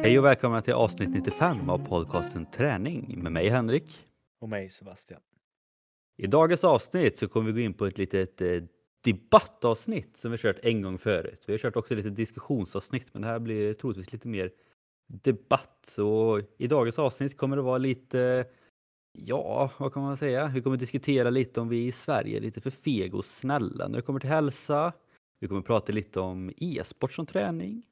Hej och välkomna till avsnitt 95 av podcasten Träning med mig Henrik. Och mig Sebastian. I dagens avsnitt så kommer vi gå in på ett litet eh, debattavsnitt som vi kört en gång förut. Vi har kört också lite diskussionsavsnitt men det här blir troligtvis lite mer debatt. Så i dagens avsnitt kommer det vara lite, ja vad kan man säga, vi kommer diskutera lite om vi i Sverige är lite för fega och snälla när det kommer till hälsa. Vi kommer prata lite om e-sport som träning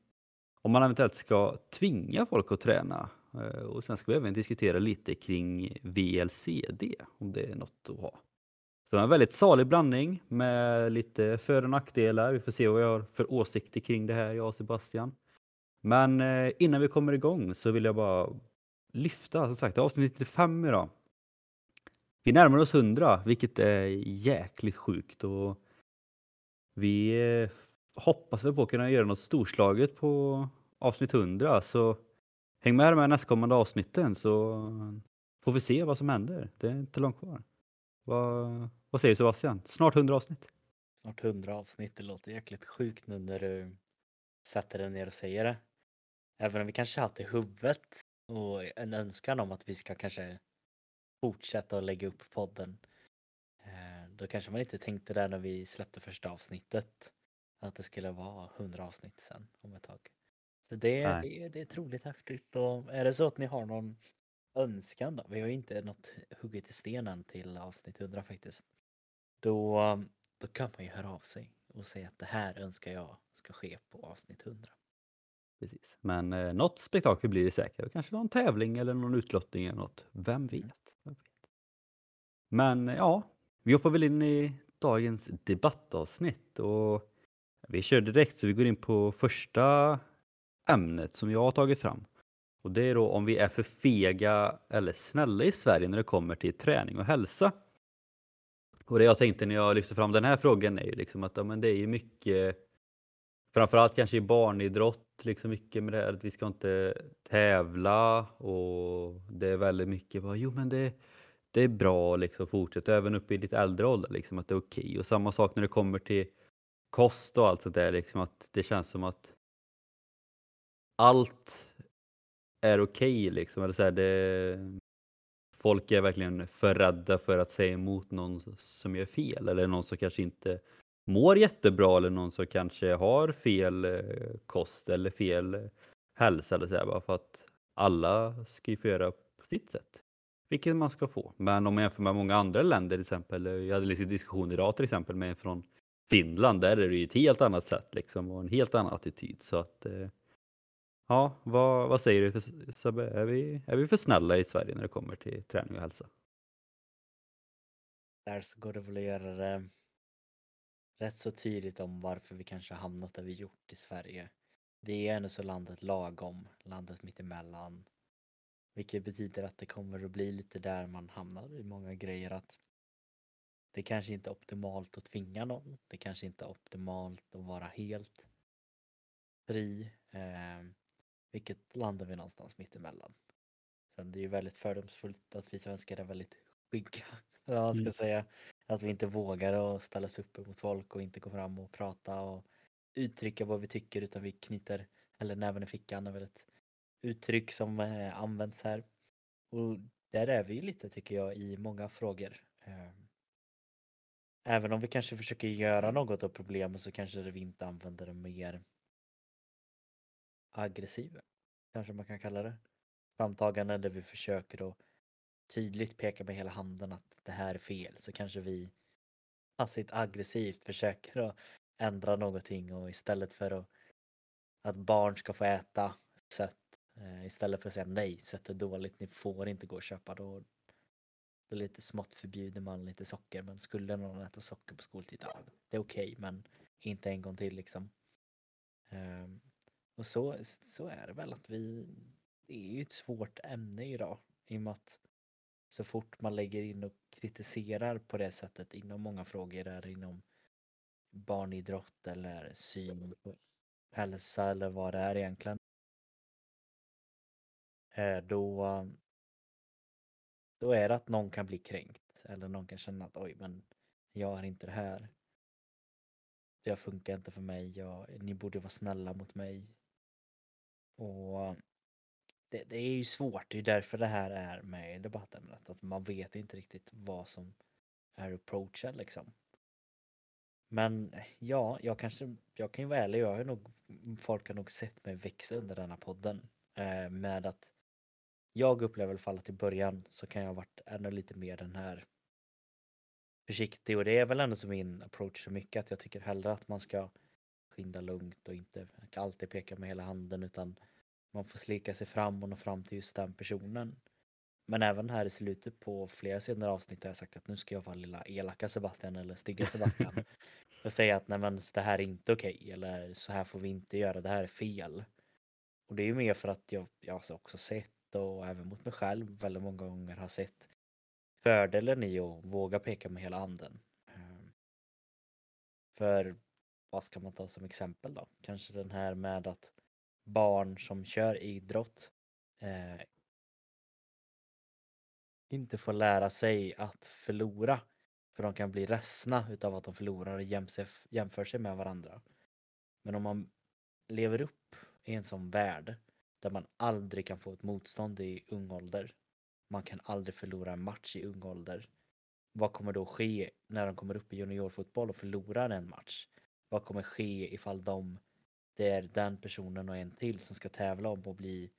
om man eventuellt ska tvinga folk att träna. Eh, och sen ska vi även diskutera lite kring VLCD, om det är något att ha. Så en väldigt salig blandning med lite för och nackdelar. Vi får se vad jag har för åsikter kring det här, jag och Sebastian. Men eh, innan vi kommer igång så vill jag bara lyfta, som sagt, avsnitt 95 idag. Vi närmar oss 100, vilket är jäkligt sjukt och vi eh, hoppas vi på att kunna göra något storslaget på avsnitt 100 så häng med med nästkommande avsnitten så får vi se vad som händer. Det är inte långt kvar. Vad, vad säger Sebastian? Snart 100 avsnitt. Snart 100 avsnitt, det låter jäkligt sjukt nu när du sätter dig ner och säger det. Även om vi kanske har haft i huvudet och en önskan om att vi ska kanske fortsätta att lägga upp podden. Eh, då kanske man inte tänkte det när vi släppte första avsnittet. Att det skulle vara 100 avsnitt sen om ett tag. Så det, det, det är troligt häftigt och är det så att ni har någon önskan då, vi har ju inte något hugget i stenen till avsnitt 100 faktiskt. Då, då kan man ju höra av sig och säga att det här önskar jag ska ske på avsnitt 100. Precis, men eh, något spektakel blir det säkert. Kanske någon tävling eller någon utlottning eller något. Vem mm. vet? Vem vet? Men ja, vi hoppar väl in i dagens debattavsnitt och vi kör direkt så vi går in på första ämnet som jag har tagit fram. Och det är då om vi är för fega eller snälla i Sverige när det kommer till träning och hälsa. Och det jag tänkte när jag lyfte fram den här frågan är ju liksom att ja, men det är ju mycket Framförallt kanske i barnidrott, liksom mycket med det här att vi ska inte tävla och det är väldigt mycket bara, jo men det, det är bra liksom fortsätta även upp i lite äldre ålder liksom att det är okej. Okay. Och samma sak när det kommer till kost och allt sånt där liksom att det känns som att allt är okej okay, liksom. Eller så här, det, folk är verkligen för rädda för att säga emot någon som gör fel eller någon som kanske inte mår jättebra eller någon som kanske har fel eh, kost eller fel eh, hälsa eller så här, bara för att alla ska ju få göra på sitt sätt. Vilket man ska få. Men om man jämför med många andra länder till exempel. Eh, jag hade lite diskussion idag till exempel med en från Finland. Där är det ju ett helt annat sätt liksom och en helt annan attityd. Så att eh, Ja, vad, vad säger du för, Sabbe? Är vi, är vi för snälla i Sverige när det kommer till träning och hälsa? Där så går det väl att göra det rätt så tydligt om varför vi kanske hamnat där vi gjort i Sverige. Vi är ändå så landet lagom, landet mittemellan. Vilket betyder att det kommer att bli lite där man hamnar i många grejer att det kanske inte är optimalt att tvinga någon. Det kanske inte är optimalt att vara helt fri. Eh, vilket landar vi någonstans mittemellan. Sen det är ju väldigt fördomsfullt att vi svenskar är väldigt skygga, eller man ska mm. säga. Att vi inte vågar att ställa oss upp mot folk och inte gå fram och prata och uttrycka vad vi tycker utan vi knyter, eller näven i fickan är väl ett uttryck som eh, används här. Och där är vi lite tycker jag i många frågor. Ehm, även om vi kanske försöker göra något av problemet så kanske vi inte använder det mer aggressiva, kanske man kan kalla det. Framtagande där vi försöker att tydligt peka med hela handen att det här är fel så kanske vi passivt aggressivt försöker att ändra någonting och istället för att, att barn ska få äta sött eh, istället för att säga nej, sött är dåligt, ni får inte gå och köpa då. Det är lite smått förbjuder man lite socker men skulle någon äta socker på skoltid, ja, det är okej okay, men inte en gång till liksom. Um, och så, så är det väl att vi, det är ju ett svårt ämne idag i och med att så fort man lägger in och kritiserar på det sättet inom många frågor är inom barnidrott eller syn på hälsa eller vad det är egentligen. Eh, då, då är det att någon kan bli kränkt eller någon kan känna att oj men jag är inte det här. Det funkar inte för mig, jag, ni borde vara snälla mot mig. Och det, det är ju svårt, det är därför det här är med i debattämnet. Att man vet inte riktigt vad som är approachen liksom. Men ja, jag kanske, jag kan ju vara ärlig, jag har nog, folk har nog sett mig växa under denna podden. Eh, med att jag upplever i alla fall att i början så kan jag ha varit ännu lite mer den här försiktig och det är väl ändå som min approach så mycket att jag tycker hellre att man ska skynda lugnt och inte alltid peka med hela handen utan man får slika sig fram och nå fram till just den personen. Men även här i slutet på flera senare avsnitt har jag sagt att nu ska jag vara lilla elaka Sebastian eller stygga Sebastian och säga att nej men det här är inte okej okay, eller så här får vi inte göra, det här är fel. Och det är ju mer för att jag, jag har också sett och även mot mig själv väldigt många gånger har sett fördelen i att våga peka med hela handen. Ehm, för vad ska man ta som exempel då? Kanske den här med att barn som kör idrott eh, inte får lära sig att förlora. För de kan bli ledsna utav att de förlorar och jämför sig med varandra. Men om man lever upp i en sån värld där man aldrig kan få ett motstånd i ung ålder. Man kan aldrig förlora en match i ung ålder. Vad kommer då ske när de kommer upp i juniorfotboll och förlorar en match? Vad kommer ske ifall de, det är den personen och en till som ska tävla om att bli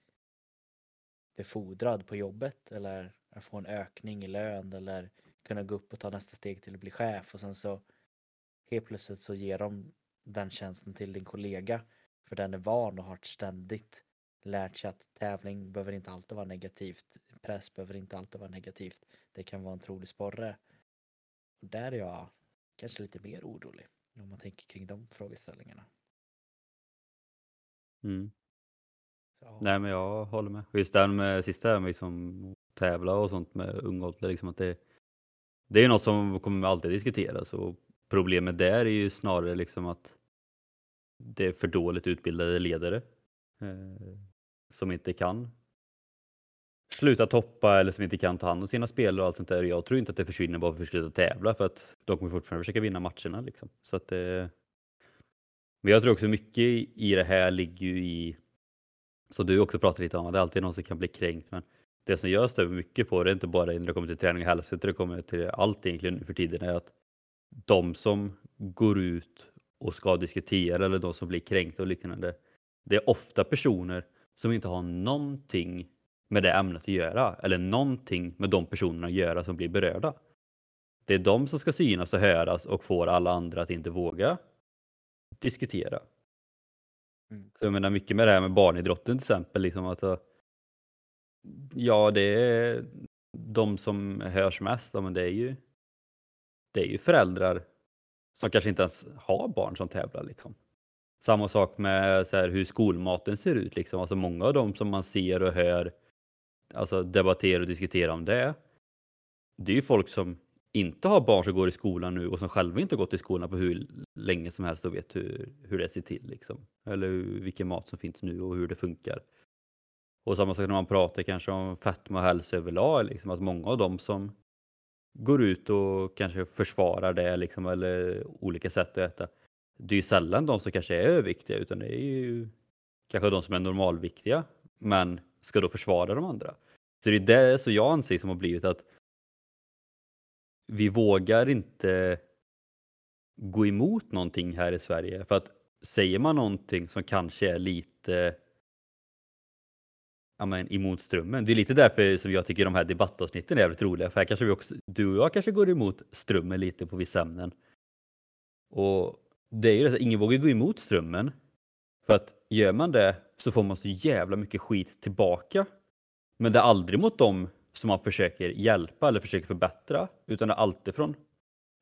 befordrad på jobbet eller få en ökning i lön eller kunna gå upp och ta nästa steg till att bli chef och sen så helt plötsligt så ger de den tjänsten till din kollega för den är van och har ständigt lärt sig att tävling behöver inte alltid vara negativt. Press behöver inte alltid vara negativt. Det kan vara en trolig sporre. Och där är jag kanske lite mer orolig om man tänker kring de frågeställningarna. Mm. Nej men jag håller med. Just det här med sista med liksom tävla och sånt med ung ålder, liksom att det, det är något som kommer alltid diskuteras och problemet där är ju snarare liksom att det är för dåligt utbildade ledare eh, som inte kan sluta toppa eller som inte kan ta hand om sina spelare och allt sånt där. Jag tror inte att det försvinner bara för att sluta tävla för att de kommer fortfarande försöka vinna matcherna. Liksom. Så att, eh, men jag tror också mycket i det här ligger ju i, som du också pratade lite om, att det alltid är någon som kan bli kränkt. Men det som jag stämmer mycket på, det är inte bara när det kommer till träning och hälsa, utan det kommer till allt egentligen nu för tiden, är att de som går ut och ska diskutera eller de som blir kränkta och liknande, det är ofta personer som inte har någonting med det ämnet att göra eller någonting med de personerna att göra som blir berörda. Det är de som ska synas och höras och får alla andra att inte våga diskutera. Mm. Så jag menar mycket med det här med barnidrotten till exempel, liksom att Ja, det är de som hörs mest, men det är ju det är ju föräldrar som kanske inte ens har barn som tävlar. Liksom. Samma sak med så här, hur skolmaten ser ut. Liksom. Alltså många av dem som man ser och hör alltså, debattera och diskutera om det. Det är ju folk som inte har barn som går i skolan nu och som själva inte gått i skolan på hur länge som helst och vet hur, hur det ser till. Liksom. Eller vilken mat som finns nu och hur det funkar. Och samma sak när man pratar kanske om fetma och hälsa överlag, liksom, att många av dem som går ut och kanske försvarar det liksom, eller olika sätt att äta. Det är ju sällan de som kanske är överviktiga utan det är ju kanske de som är normalviktiga men ska då försvara de andra. Så det är det som jag anser som har blivit att vi vågar inte gå emot någonting här i Sverige för att säger man någonting som kanske är lite ja, men, emot strömmen. Det är lite därför som jag tycker de här debattavsnitten är jävligt roliga. För här kanske vi också, du och jag kanske går emot strömmen lite på vissa ämnen. Och det är ju det, så, ingen vågar gå emot strömmen. För att gör man det så får man så jävla mycket skit tillbaka. Men det är aldrig mot dem som man försöker hjälpa eller försöker förbättra. Utan det är alltid från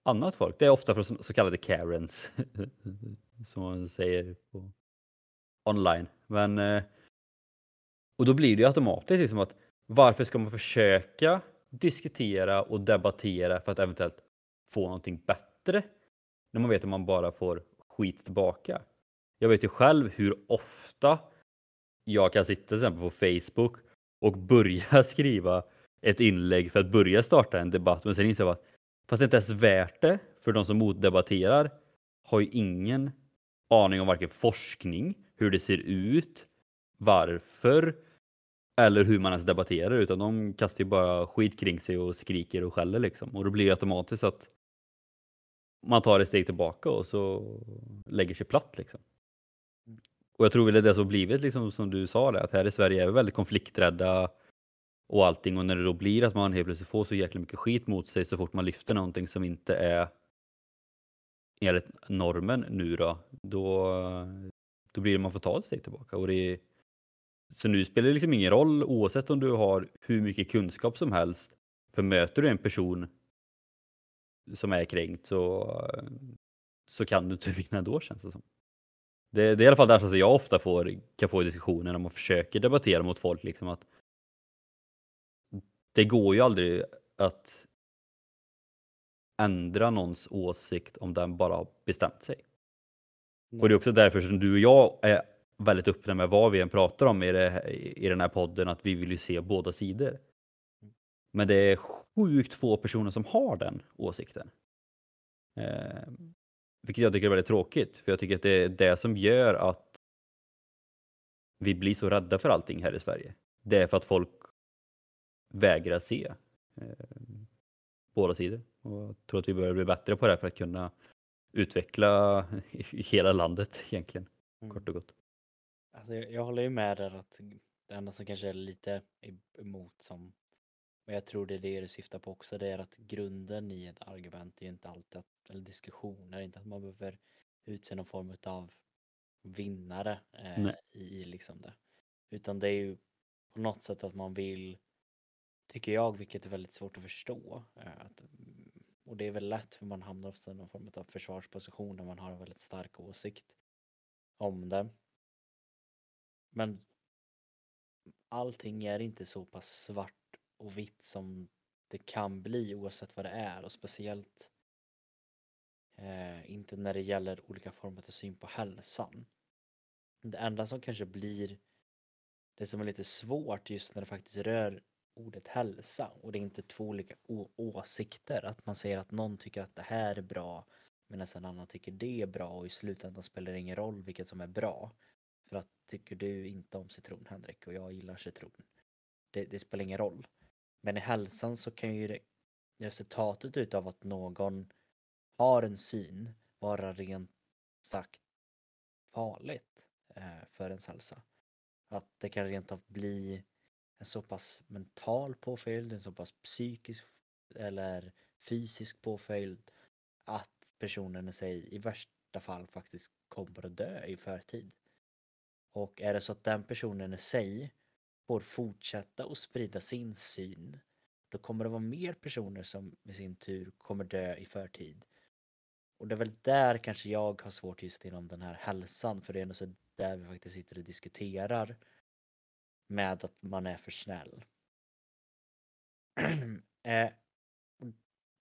annat folk. Det är ofta från så kallade Karens. som man säger på online. Men eh, och då blir det ju automatiskt liksom att varför ska man försöka diskutera och debattera för att eventuellt få någonting bättre när man vet att man bara får skit tillbaka. Jag vet ju själv hur ofta jag kan sitta till exempel på Facebook och börja skriva ett inlägg för att börja starta en debatt men sen inser jag att fast det inte ens värt det för de som motdebatterar har ju ingen aning om varken forskning, hur det ser ut, varför eller hur man ens debatterar utan de kastar ju bara skit kring sig och skriker och skäller liksom. Och då blir det automatiskt att man tar ett steg tillbaka och så lägger sig platt liksom. Och jag tror väl det det som blivit liksom som du sa det, att här i Sverige är vi väldigt konflikträdda och allting och när det då blir att man helt plötsligt får så jäkla mycket skit mot sig så fort man lyfter någonting som inte är enligt normen nu då, då, då blir det man får ta ett steg tillbaka. Och det så nu spelar det liksom ingen roll oavsett om du har hur mycket kunskap som helst. För möter du en person som är kränkt så, så kan du inte vinna ändå känns det som. Det, det är i alla fall det som jag ofta får, kan få i diskussioner när man försöker debattera mot folk. Liksom att det går ju aldrig att ändra någons åsikt om den bara har bestämt sig. Och det är också därför som du och jag är väldigt öppna med vad vi än pratar om i, det, i den här podden, att vi vill ju se båda sidor. Men det är sjukt få personer som har den åsikten. Eh, vilket jag tycker är väldigt tråkigt, för jag tycker att det är det som gör att vi blir så rädda för allting här i Sverige. Det är för att folk vägrar se eh, båda sidor. Och jag tror att vi börjar bli bättre på det för att kunna utveckla hela landet egentligen, Mm. kort och gott. Alltså, jag, jag håller ju med där att det enda som kanske är lite emot som men jag tror det är det du syftar på också, det är att grunden i ett argument är ju inte alltid att, eller diskussioner, inte att man behöver utse någon form av vinnare eh, i liksom det. Utan det är ju på något sätt att man vill, tycker jag, vilket är väldigt svårt att förstå. Eh, att, mm, och det är väl lätt för man hamnar ofta i någon form av försvarsposition när man har en väldigt stark åsikt om det. Men allting är inte så pass svart och vitt som det kan bli oavsett vad det är och speciellt eh, inte när det gäller olika former av syn på hälsan. Det enda som kanske blir det som är lite svårt just när det faktiskt rör ordet hälsa och det är inte två olika åsikter. Att man säger att någon tycker att det här är bra medan en annan tycker det är bra och i slutändan spelar det ingen roll vilket som är bra. För att tycker du inte om citron Henrik och jag gillar citron. Det, det spelar ingen roll. Men i hälsan så kan ju resultatet utav att någon har en syn vara rent sagt farligt eh, för ens hälsa. Att det kan rent av bli en så pass mental påföljd, en så pass psykisk eller fysisk påföljd att personen i sig i värsta fall faktiskt kommer att dö i förtid. Och är det så att den personen i sig får fortsätta att sprida sin syn då kommer det vara mer personer som i sin tur kommer dö i förtid. Och det är väl där kanske jag har svårt just inom den här hälsan för det är nog så där vi faktiskt sitter och diskuterar med att man är för snäll. eh,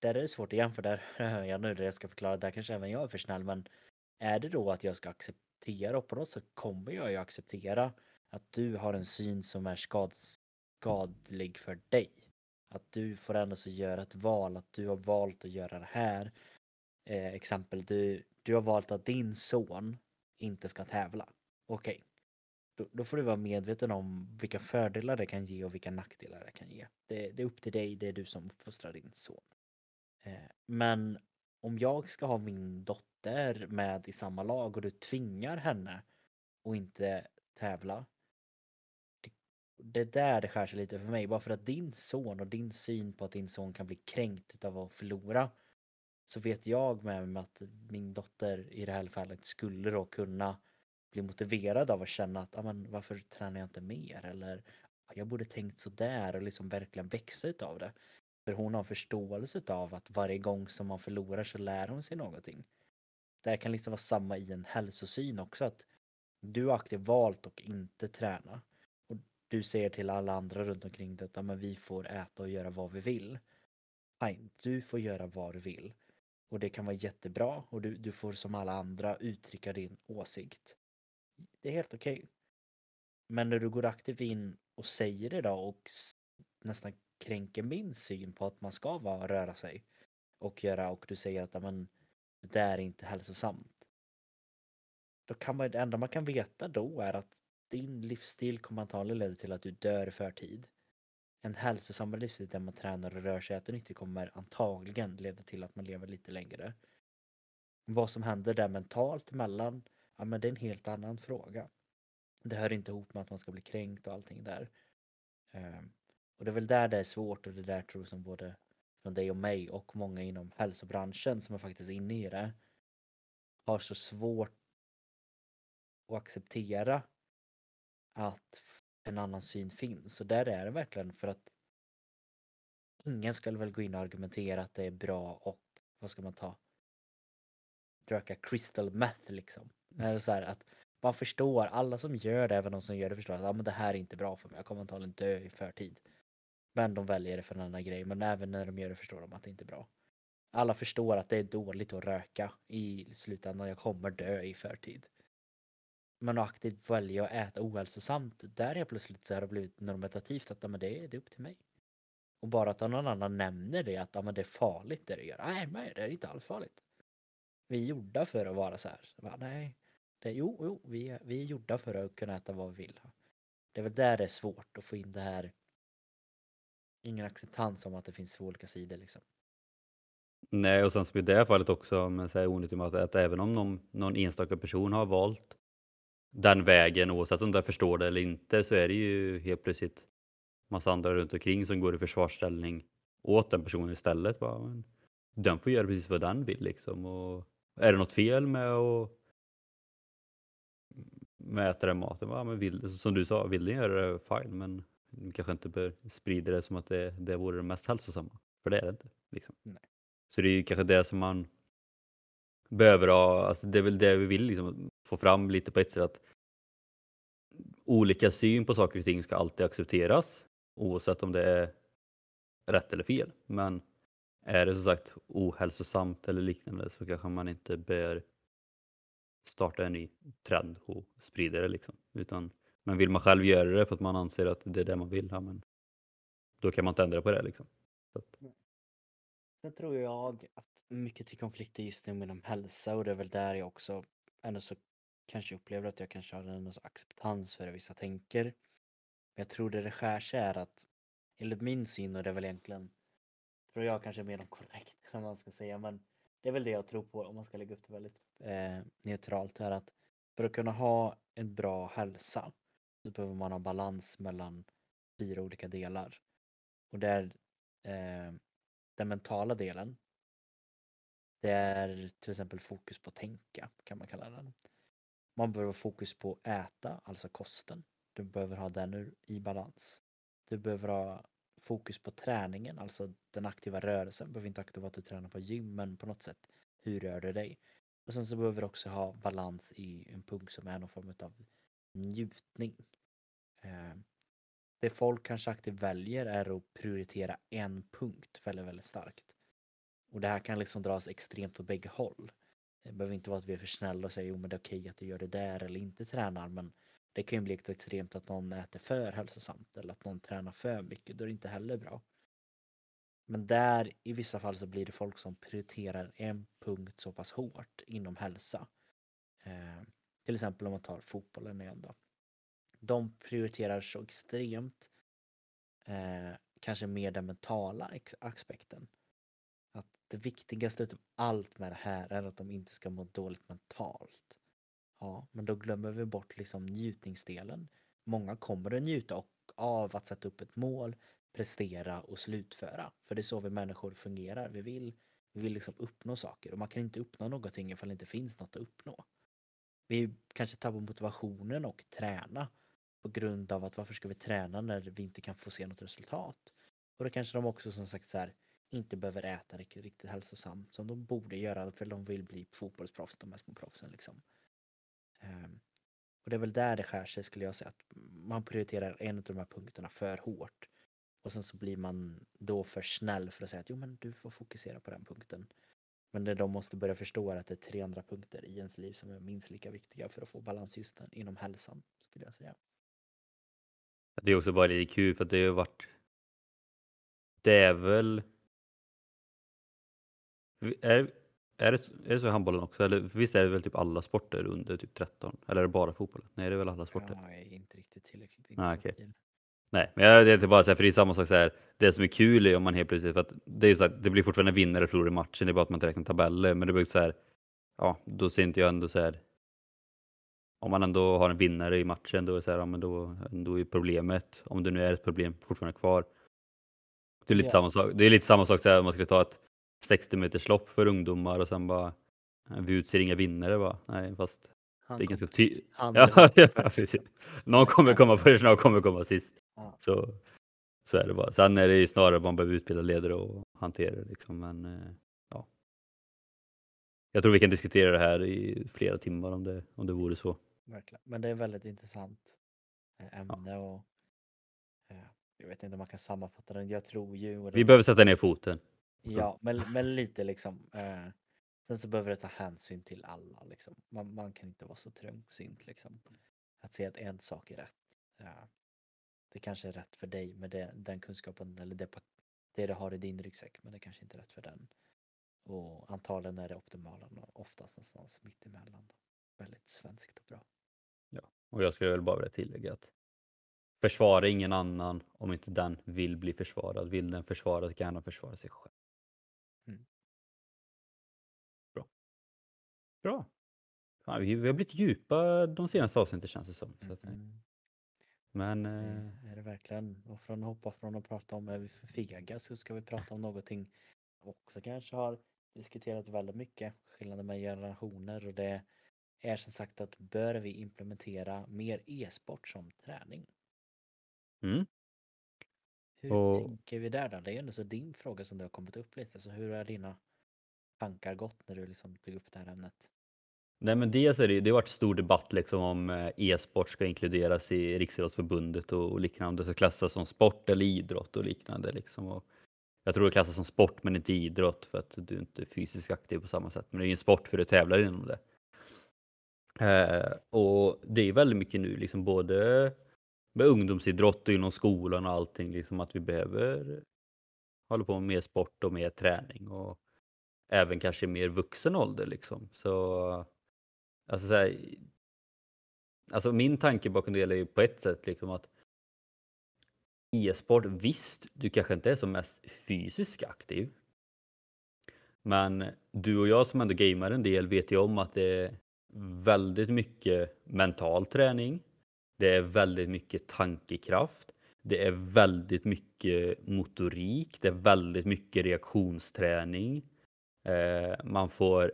där är det svårt igen för där hör jag nu det jag ska förklara, där kanske även jag är för snäll men är det då att jag ska acceptera och på något sätt kommer jag ju acceptera att du har en syn som är skad, skadlig för dig. Att du får ändå så göra ett val, att du har valt att göra det här. Eh, exempel, du, du har valt att din son inte ska tävla. Okej. Då, då får du vara medveten om vilka fördelar det kan ge och vilka nackdelar det kan ge. Det, det är upp till dig, det är du som uppfostrar din son. Eh, men om jag ska ha min dotter med i samma lag och du tvingar henne att inte tävla. Det, är där det skär sig lite för mig. Bara för att din son och din syn på att din son kan bli kränkt av att förlora. Så vet jag med mig att min dotter i det här fallet skulle då kunna bli motiverad av att känna att ah, men, varför tränar jag inte mer? Eller ah, jag borde tänkt så där och liksom verkligen växa utav det. För hon har förståelse utav att varje gång som man förlorar så lär hon sig någonting. Det här kan liksom vara samma i en hälsosyn också att du har aktivt valt att inte träna. Du säger till alla andra runt omkring dig att men vi får äta och göra vad vi vill. Fine, du får göra vad du vill. Och det kan vara jättebra och du, du får som alla andra uttrycka din åsikt. Det är helt okej. Men när du går aktivt in och säger det då och nästan kränker min syn på att man ska vara, röra sig och göra och du säger att men, det där är inte hälsosamt. Då kan man, det enda man kan veta då är att din livsstil kommer antagligen leda till att du dör i förtid. En hälsosammare livsstil där man tränar och rör sig och äter nyttigt kommer antagligen leda till att man lever lite längre. Vad som händer där mentalt emellan, ja men det är en helt annan fråga. Det hör inte ihop med att man ska bli kränkt och allting där. Ehm, och det är väl där det är svårt och det där tror jag som både från dig och mig och många inom hälsobranschen som är faktiskt inne i det har så svårt att acceptera att en annan syn finns. Och där är det verkligen för att ingen ska väl gå in och argumentera att det är bra och vad ska man ta? Röka crystal meth liksom. Mm. så här, att man förstår, alla som gör det, även de som gör det förstår att ah, men det här är inte bra för mig, jag kommer antagligen dö i förtid. Men de väljer det för en annan grej, men även när de gör det förstår de att det inte är bra. Alla förstår att det är dåligt att röka i slutändan, jag kommer dö i förtid man aktivt väljer att äta ohälsosamt, där är plötsligt så har det blivit normativt att men det, är, det är upp till mig. Och bara att någon annan nämner det, att men det är farligt det du gör. Nej, men det är inte alls farligt. Vi är gjorda för att vara så här. Bara, nej, det, jo, jo vi, är, vi är gjorda för att kunna äta vad vi vill. Det är väl där det är svårt att få in det här. Ingen acceptans om att det finns två olika sidor liksom. Nej, och sen som i det här fallet också, men här onödigt att, att även om någon, någon enstaka person har valt den vägen, oavsett om den förstår det eller inte, så är det ju helt plötsligt massa andra runt omkring som går i försvarsställning åt den personen istället. Bara, men den får göra precis vad den vill liksom. Och är det något fel med att med äta den maten? Ja, men vill, som du sa, vill den göra det fine, men kanske inte bör sprida det som att det, det vore det mest hälsosamma. För det är det inte. Liksom. Nej. Så det är ju kanske det som man behöver ha, alltså det är väl det vi vill liksom, få fram lite på ett sätt att olika syn på saker och ting ska alltid accepteras oavsett om det är rätt eller fel. Men är det som sagt ohälsosamt eller liknande så kanske man inte bör starta en ny trend och sprida det liksom. Utan, men vill man själv göra det för att man anser att det är det man vill, ja, men då kan man inte ändra på det liksom. Så att, Sen tror jag att mycket till konflikter just nu inom hälsa och det är väl där jag också ändå så kanske upplever att jag kanske har en acceptans för det vissa tänker. Men jag tror det det skär sig är att enligt min syn och det är väl egentligen tror jag kanske är mer korrekt än man ska säga men det är väl det jag tror på om man ska lägga upp det väldigt eh, neutralt här att för att kunna ha en bra hälsa så behöver man ha balans mellan fyra olika delar. Och där eh, den mentala delen. Det är till exempel fokus på tänka kan man kalla den. Man behöver fokus på äta, alltså kosten. Du behöver ha den i balans. Du behöver ha fokus på träningen, alltså den aktiva rörelsen. Du behöver inte aktivt att du tränar på gym, men på något sätt, hur rör du dig? Och sen så behöver du också ha balans i en punkt som är någon form av njutning. Det folk kanske aktivt väljer är att prioritera en punkt väldigt, väldigt starkt. Och det här kan liksom dras extremt åt bägge håll. Det behöver inte vara att vi är för snälla och säger jo men det är okej att du gör det där eller inte tränar men det kan ju bli extremt att någon äter för hälsosamt eller att någon tränar för mycket. Då är det inte heller bra. Men där i vissa fall så blir det folk som prioriterar en punkt så pass hårt inom hälsa. Eh, till exempel om man tar fotbollen igen då. De prioriterar så extremt eh, kanske mer den mentala aspekten. Att det viktigaste av allt med det här är att de inte ska må dåligt mentalt. Ja, men då glömmer vi bort liksom njutningsdelen. Många kommer att njuta av att sätta upp ett mål, prestera och slutföra. För det är så vi människor fungerar. Vi vill, vi vill liksom uppnå saker och man kan inte uppnå någonting ifall det inte finns något att uppnå. Vi kanske tappar motivationen och träna på grund av att varför ska vi träna när vi inte kan få se något resultat? Och då kanske de också som sagt så här, inte behöver äta riktigt, riktigt hälsosamt som de borde göra för de vill bli fotbollsproffs, de här små proffsen liksom. Um, och det är väl där det skär sig skulle jag säga, att man prioriterar en av de här punkterna för hårt. Och sen så blir man då för snäll för att säga att jo men du får fokusera på den punkten. Men det de måste börja förstå är att det är tre andra punkter i ens liv som är minst lika viktiga för att få balans just inom hälsan, skulle jag säga. Det är också bara lite kul för att det har varit Det är väl är, Är det, är det så i handbollen också? Eller visst är det väl typ alla sporter under typ 13? Eller är det bara fotbollen? Nej, det är väl alla sporter? Jag är inte riktigt tillräckligt Ah, insatt i det. Nej, men jag tänkte bara säga, för det är samma sak så här. Det som är kul är om man helt plötsligt, för att det är ju så att det blir fortfarande vinnare och förlorare i matchen, det är bara att man inte räknar tabeller, men det blir så här, ja, då ser inte jag ändå så här. Om man ändå har en vinnare i matchen, då är det så här, ja, men då, då är problemet, om det nu är ett problem, fortfarande kvar. Det är lite Ja. samma sak. Det är lite samma sak så här, om man skulle ta ett 60 meters lopp för ungdomar och sen bara, "Eh, vi utser inga vinnare va? Nej, fast Han det är ganska först. ty- Han Ja, precis. Någon kommer komma först, någon kommer komma sist. Ja. Så, så är det bara. Sen är det ju snarare man behöver utbilda ledare och hantera det liksom. Men eh, ja. Jag tror vi kan diskutera det här i flera timmar om det, om det vore så. Verkligen. Men det är väldigt intressant eh, ämne och eh, jag vet inte om man kan sammanfatta den. Jag tror ju... Vi behöver sätta ner foten. Ja, men, men lite liksom. Eh, sen så behöver det ta hänsyn till alla. Liksom. Man, man kan inte vara så trångsynt liksom. Att säga att en sak är rätt. Eh, det kanske är rätt för dig med det, den kunskapen eller det, det du har i din ryggsäck. Men det kanske inte är rätt för den. Och antagligen är det optimala oftast någonstans mitt emellan. Väldigt svenskt och bra. Och jag skulle väl bara vilja tillägga att försvara ingen annan om inte den vill bli försvarad. Vill den försvara så kan den försvara sig själv. Mm. Bra. Bra. Fan, vi, vi har blivit djupa de senaste avsnitten känns det som. Så att, eh, Mm. men eh, är det verkligen. Och från att hoppa från att prata om är vi för fega så ska vi prata om någonting också kanske har diskuterat väldigt mycket. Skillnaden med generationer och det är som sagt att bör vi implementera mer e-sport som träning? mm, Hur Och- tänker vi där då? Det är ju ändå så din fråga som det har kommit upp lite. Så hur har dina tankar gått när du liksom tog upp det här ämnet? Nej men dels är det, det har varit stor debatt liksom om eh, e-sport ska inkluderas i Riksidrottsförbundet och, och liknande, så klassas som sport eller idrott och liknande. Liksom. Och jag tror det klassas som sport men inte idrott för att du inte är fysiskt aktiv på samma sätt. Men det är ju en sport för du tävlar inom det. Eh, och det är väldigt mycket nu, liksom både med ungdomsidrott och inom skolan och allting, liksom att vi behöver hålla på med mer sport och mer träning och även kanske mer vuxen ålder liksom. Så Alltså, så här, alltså min tanke bakom det är ju på ett sätt liksom att e-sport, visst, du kanske inte är som mest fysiskt aktiv. Men du och jag som ändå gamer en del vet ju om att det väldigt mycket mental träning. Det är väldigt mycket tankekraft. Det är väldigt mycket motorik. Det är väldigt mycket reaktionsträning. Eh, man får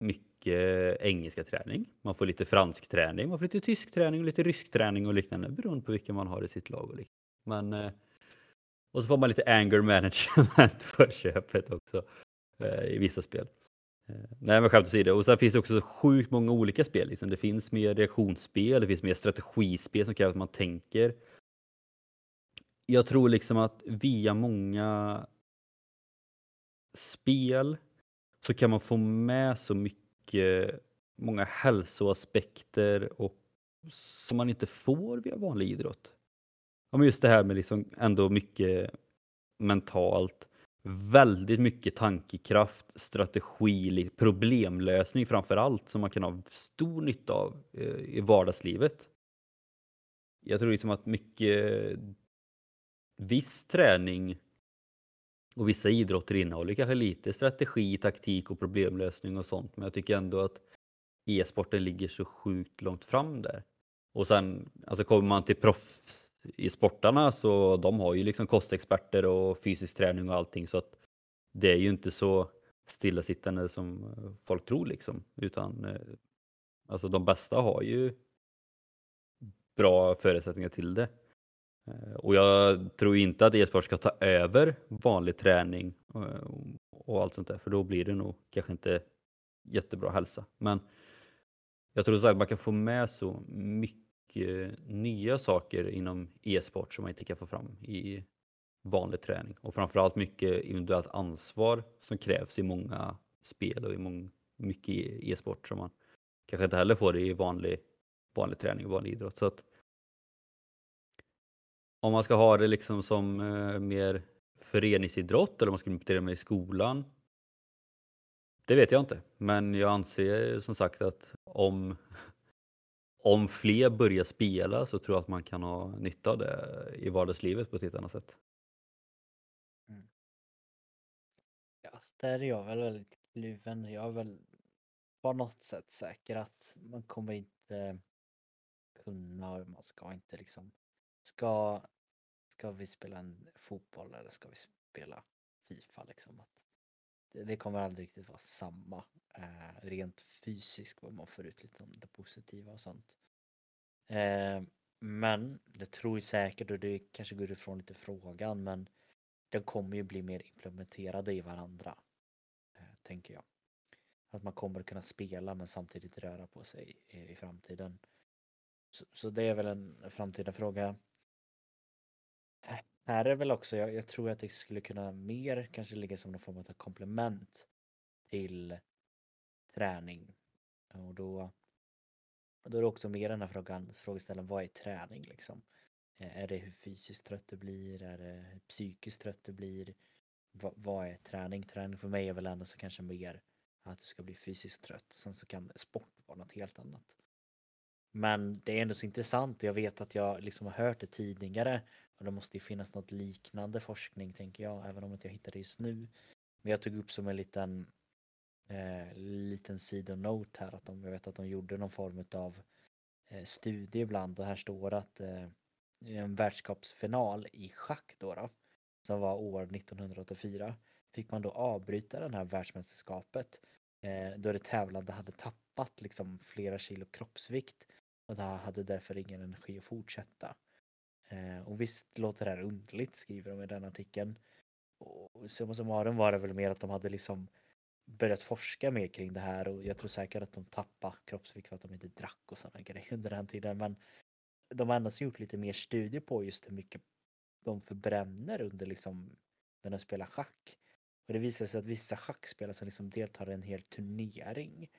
mycket engelska träning. Man får lite fransk träning, man får lite tysk träning och lite rysk träning och liknande beroende på vilka man har i sitt lag. Och, liknande. Men, eh, och så får man lite anger management för köpet också eh, i vissa spel. Eh, nej men skämt åsido. Och sen finns det också så sjukt många olika spel. Liksom. Det finns mer reaktionsspel, det finns mer strategispel som kräver att man tänker. Jag tror liksom att via många spel så kan man få med så mycket, många hälsoaspekter och som man inte får via vanlig idrott. Ja, men just det här med liksom ändå mycket mentalt, väldigt mycket tankekraft, strategi, problemlösning framför allt som man kan ha stor nytta av eh, i vardagslivet. Jag tror liksom att mycket viss träning och vissa idrotter innehåller kanske lite strategi, taktik och problemlösning och sånt. Men jag tycker ändå att e-sporten ligger så sjukt långt fram där. Och sen alltså kommer man till proffs i sportarna så de har ju liksom kostexperter och fysisk träning och allting så att det är ju inte så stillasittande som folk tror liksom. Utan eh, alltså de bästa har ju bra förutsättningar till det. Eh, och jag tror inte att e-sport ska ta över vanlig träning eh, och allt sånt där för då blir det nog kanske inte jättebra hälsa. Men jag tror så att man kan få med så mycket Eh, nya saker inom e-sport som man inte kan få fram i vanlig träning och framförallt mycket individuellt ansvar som krävs i många spel och i mång, mycket e-, e-sport som man kanske inte heller får i vanlig, vanlig träning och vanlig idrott. Så att om man ska ha det liksom som eh, mer föreningsidrott eller om man ska implementera det i skolan. Det vet jag inte, men jag anser som sagt att om, om fler börjar spela så tror jag att man kan ha nytta av det i vardagslivet på ett helt annat sätt. Mm. Ja, så där är jag väl väldigt kluven. Jag är väl på något sätt säker att man kommer inte kunna, man ska inte liksom, ska, ska vi spela en fotboll eller ska vi spela Fifa liksom? Att det, kommer aldrig riktigt vara samma eh, rent fysiskt vad man får ut lite om det positiva och sånt. Eh, men det tror jag säkert och det kanske går ifrån lite frågan men de kommer ju bli mer implementerade i varandra. Eh, tänker jag. Att man kommer kunna spela men samtidigt röra på sig i, i framtiden. Så, så, det är väl en framtida fråga. Eh, här är väl också, jag, jag, tror att det skulle kunna mer kanske ligga som någon form av komplement till träning. Och då, då är det också mer den här frågan, frågeställaren, vad är träning liksom? Är det hur fysiskt trött du blir? Är det hur psykiskt trött du blir? Va, vad är träning? Träning för mig är väl ändå så kanske mer att du ska bli fysiskt trött. Sen så kan sport vara något helt annat. Men det är ändå så intressant och jag vet att jag liksom har hört det tidigare och det måste ju finnas något liknande forskning tänker jag, även om inte jag hittar det just nu. Men jag tog upp som en liten eh, liten sidonote här att de, jag vet att de gjorde någon form av eh, studie ibland och här står att eh, en världskapsfinal i schack då, då som var år 1984 fick man då avbryta den här världsmästerskapet eh, då det tävlande hade tappat liksom flera kilo kroppsvikt och det hade därför ingen energi att fortsätta. Eh, och visst låter det här underligt skriver de i den artikeln. Och summa summarum var det väl mer att de hade liksom börjat forska mer kring det här och jag tror säkert att de tappade kroppsvikt för att de inte drack och sådana grejer under den tiden. Men de har ändå gjort lite mer studier på just hur mycket de förbränner under liksom när de spelar schack. Och det visar sig att vissa schackspelare som liksom deltar i en hel turnering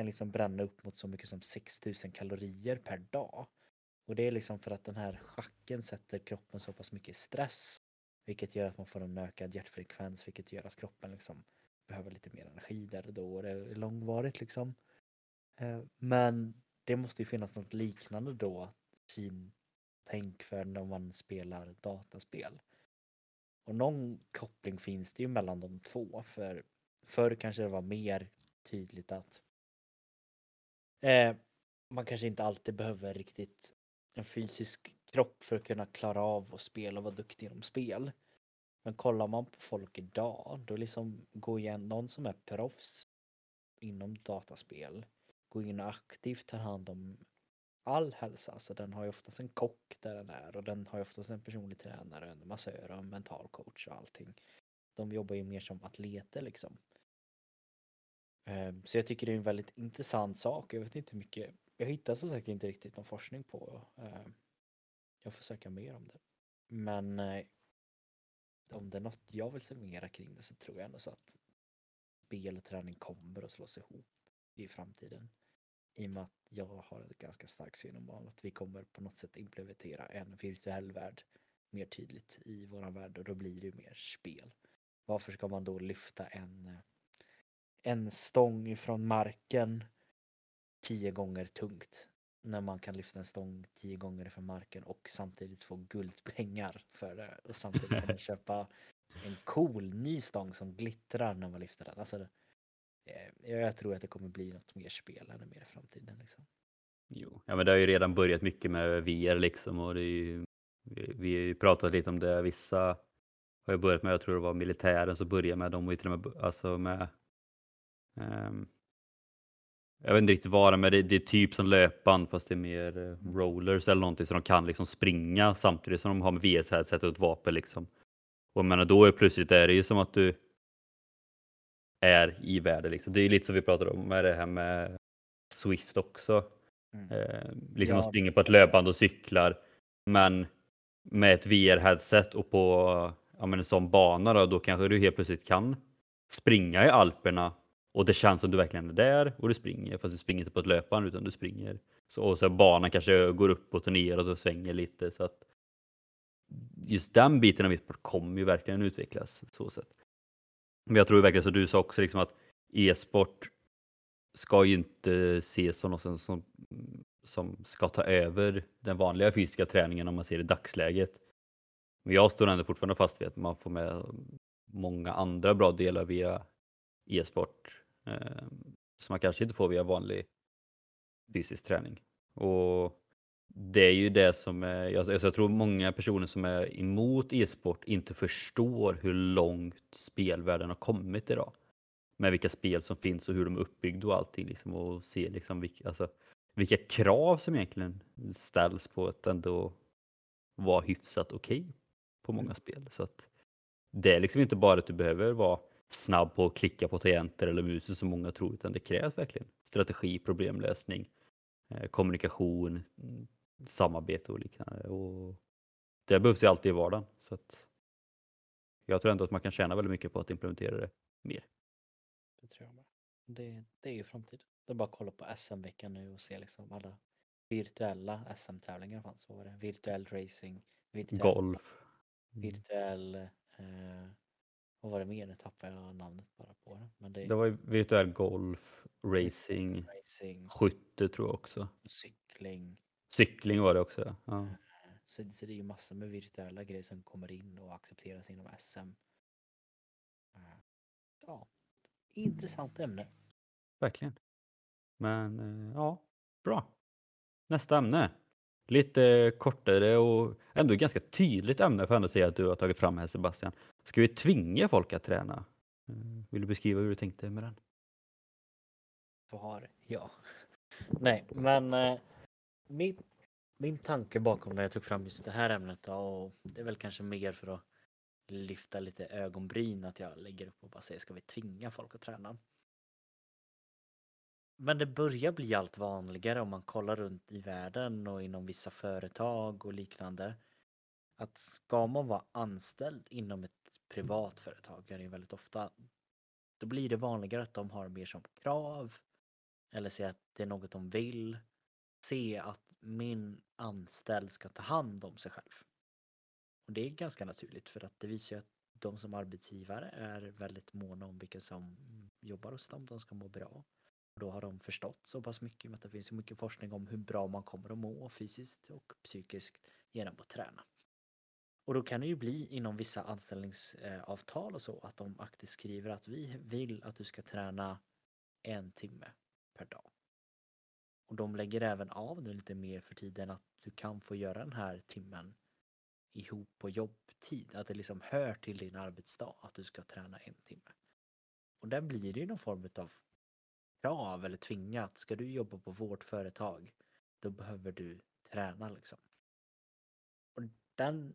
kan liksom bränna upp mot så mycket som 6000 kalorier per dag. Och det är liksom för att den här schacken sätter kroppen så pass mycket i stress. Vilket gör att man får en ökad hjärtfrekvens vilket gör att kroppen liksom behöver lite mer energi där och då. Och det är långvarigt liksom. Eh, men det måste ju finnas något liknande då sin tänk för när man spelar dataspel. Och någon koppling finns det ju mellan de två för förr kanske det var mer tydligt att eh, man kanske inte alltid behöver riktigt en fysisk kropp för att kunna klara av att spela och vara duktig inom spel. Men kollar man på folk idag, då liksom går igen någon som är proffs inom dataspel, går in och aktivt tar hand om all hälsa. Så den har ju oftast en kock där den är och den har ju oftast en personlig tränare, en massör och en mental coach och allting. De jobbar ju mer som atleter liksom. Ehm, så jag tycker det är en väldigt intressant sak. Jag vet inte hur mycket, jag hittar som sagt inte riktigt någon forskning på. Ehm, jag får söka mer om det. Men eh, om det är något jag vill se mera kring det så tror jag ändå så att spel och träning kommer att slås ihop i framtiden. I och med att jag har en ganska stark syn om att vi kommer på något sätt implementera en virtuell värld mer tydligt i våran värld och då blir det ju mer spel. Varför ska man då lyfta en, eh, en stång från marken tio gånger tungt när man kan lyfta en stång tio gånger från marken och samtidigt få guldpengar för det och samtidigt kan man köpa en cool ny stång som glittrar när man lyfter den. Alltså, Eh, jag tror att det kommer bli något mer spel ännu mer i framtiden. Liksom. Jo, ja, men det har ju redan börjat mycket med VR liksom och det är ju, vi, vi har ju pratat lite om det. Vissa har ju börjat med, jag tror det var militären som började med dem och till och med alltså med jag vet inte riktigt vad det är, men det, det, är typ som löpband fast det är mer uh, rollers eller någonting så de kan liksom springa samtidigt som de har med VS-headset och ett vapen liksom. Och jag menar då är plötsligt är det ju som att du är i världen. Liksom. Det är lite som vi pratade om med det här med Swift också. Mm. Eh, liksom ja. man springer på ett löpband och cyklar. Men med ett VR-headset och på ja, men en sån bana då, då kanske du helt plötsligt kan springa i Alperna och det känns som du verkligen är där och du springer fast du springer inte på ett löpband utan du springer. Så, och så banan kanske går upp och ner och svänger lite så att just den biten av e-sport kommer ju verkligen utvecklas så sätt. Men jag tror verkligen som du sa också liksom att e-sport ska ju inte ses som något som, som ska ta över den vanliga fysiska träningen om man ser i dagsläget. Men jag står ändå fortfarande fast vid att man får med många andra bra delar via e-sport eh, som man kanske inte får via vanlig fysisk träning. Och det är ju det som är, jag, jag tror många personer som är emot e-sport inte förstår hur långt spelvärlden har kommit idag. Med vilka spel som finns och hur de är uppbyggda och allting liksom och se liksom vilka, alltså, vilka krav som egentligen ställs på att ändå vara hyfsat okej okay på många mm. spel. Så att det är liksom inte bara att du behöver vara snabb på att klicka på tangenter eller musen som många tror utan det krävs verkligen strategi, problemlösning, eh, kommunikation, samarbete och liknande. Och det behövs ju alltid i vardagen. Så att jag tror ändå att man kan tjäna väldigt mycket på att implementera det mer. Det tror jag med. Det, det är ju framtiden. Det är bara att kolla på SM-veckan nu och se liksom alla virtuella SM-tävlingar fanns. Vad var det? Virtuell racing, virtuell golf, mm. virtuell eh, vad var det mer? Nu tappade jag namnet bara på det. Men det, det var virtuell golf, racing, racing, skytte tror jag också. Cykling. Cykling var det också. Ja. Eh, så, så det är ju massor med virtuella grejer som kommer in och accepteras inom SM. Eh, ja, intressant ämne. Verkligen. Men eh, ja, bra. Nästa ämne. Lite kortare och ändå ganska tydligt ämne för att säga att du har tagit fram här Sebastian. Ska vi tvinga folk att träna? Eh, vill du beskriva hur du tänkte med den? Svar ja. Nej, men eh, min, min tanke bakom när jag tog fram just det här ämnet då, och det är väl kanske mer för att lyfta lite ögonbryn att jag lägger upp och bara säger ska vi tvinga folk att träna? Men det börjar bli allt vanligare om man kollar runt i världen och inom vissa företag och liknande. Att ska man vara anställd inom ett privat företagare är väldigt ofta då blir det vanligare att de har mer som krav eller säger att det är något de vill se att min anställd ska ta hand om sig själv. Och det är ganska naturligt för att det visar ju att de som arbetsgivare är väldigt måna om vilka som jobbar hos dem. De ska må bra. Och då har de förstått så pass mycket med att det finns så mycket forskning om hur bra man kommer att må fysiskt och psykiskt genom att träna. Och då kan det ju bli inom vissa anställningsavtal eh, och så att de aktivt skriver att vi vill att du ska träna en timme per dag. Och de lägger även av nu lite mer för tiden att du kan få göra den här timmen ihop på jobbtid. Att det liksom hör till din arbetsdag att du ska träna en timme. Och där blir det ju någon form av krav eller tvingat. Ska du jobba på vårt företag då behöver du träna liksom. Och den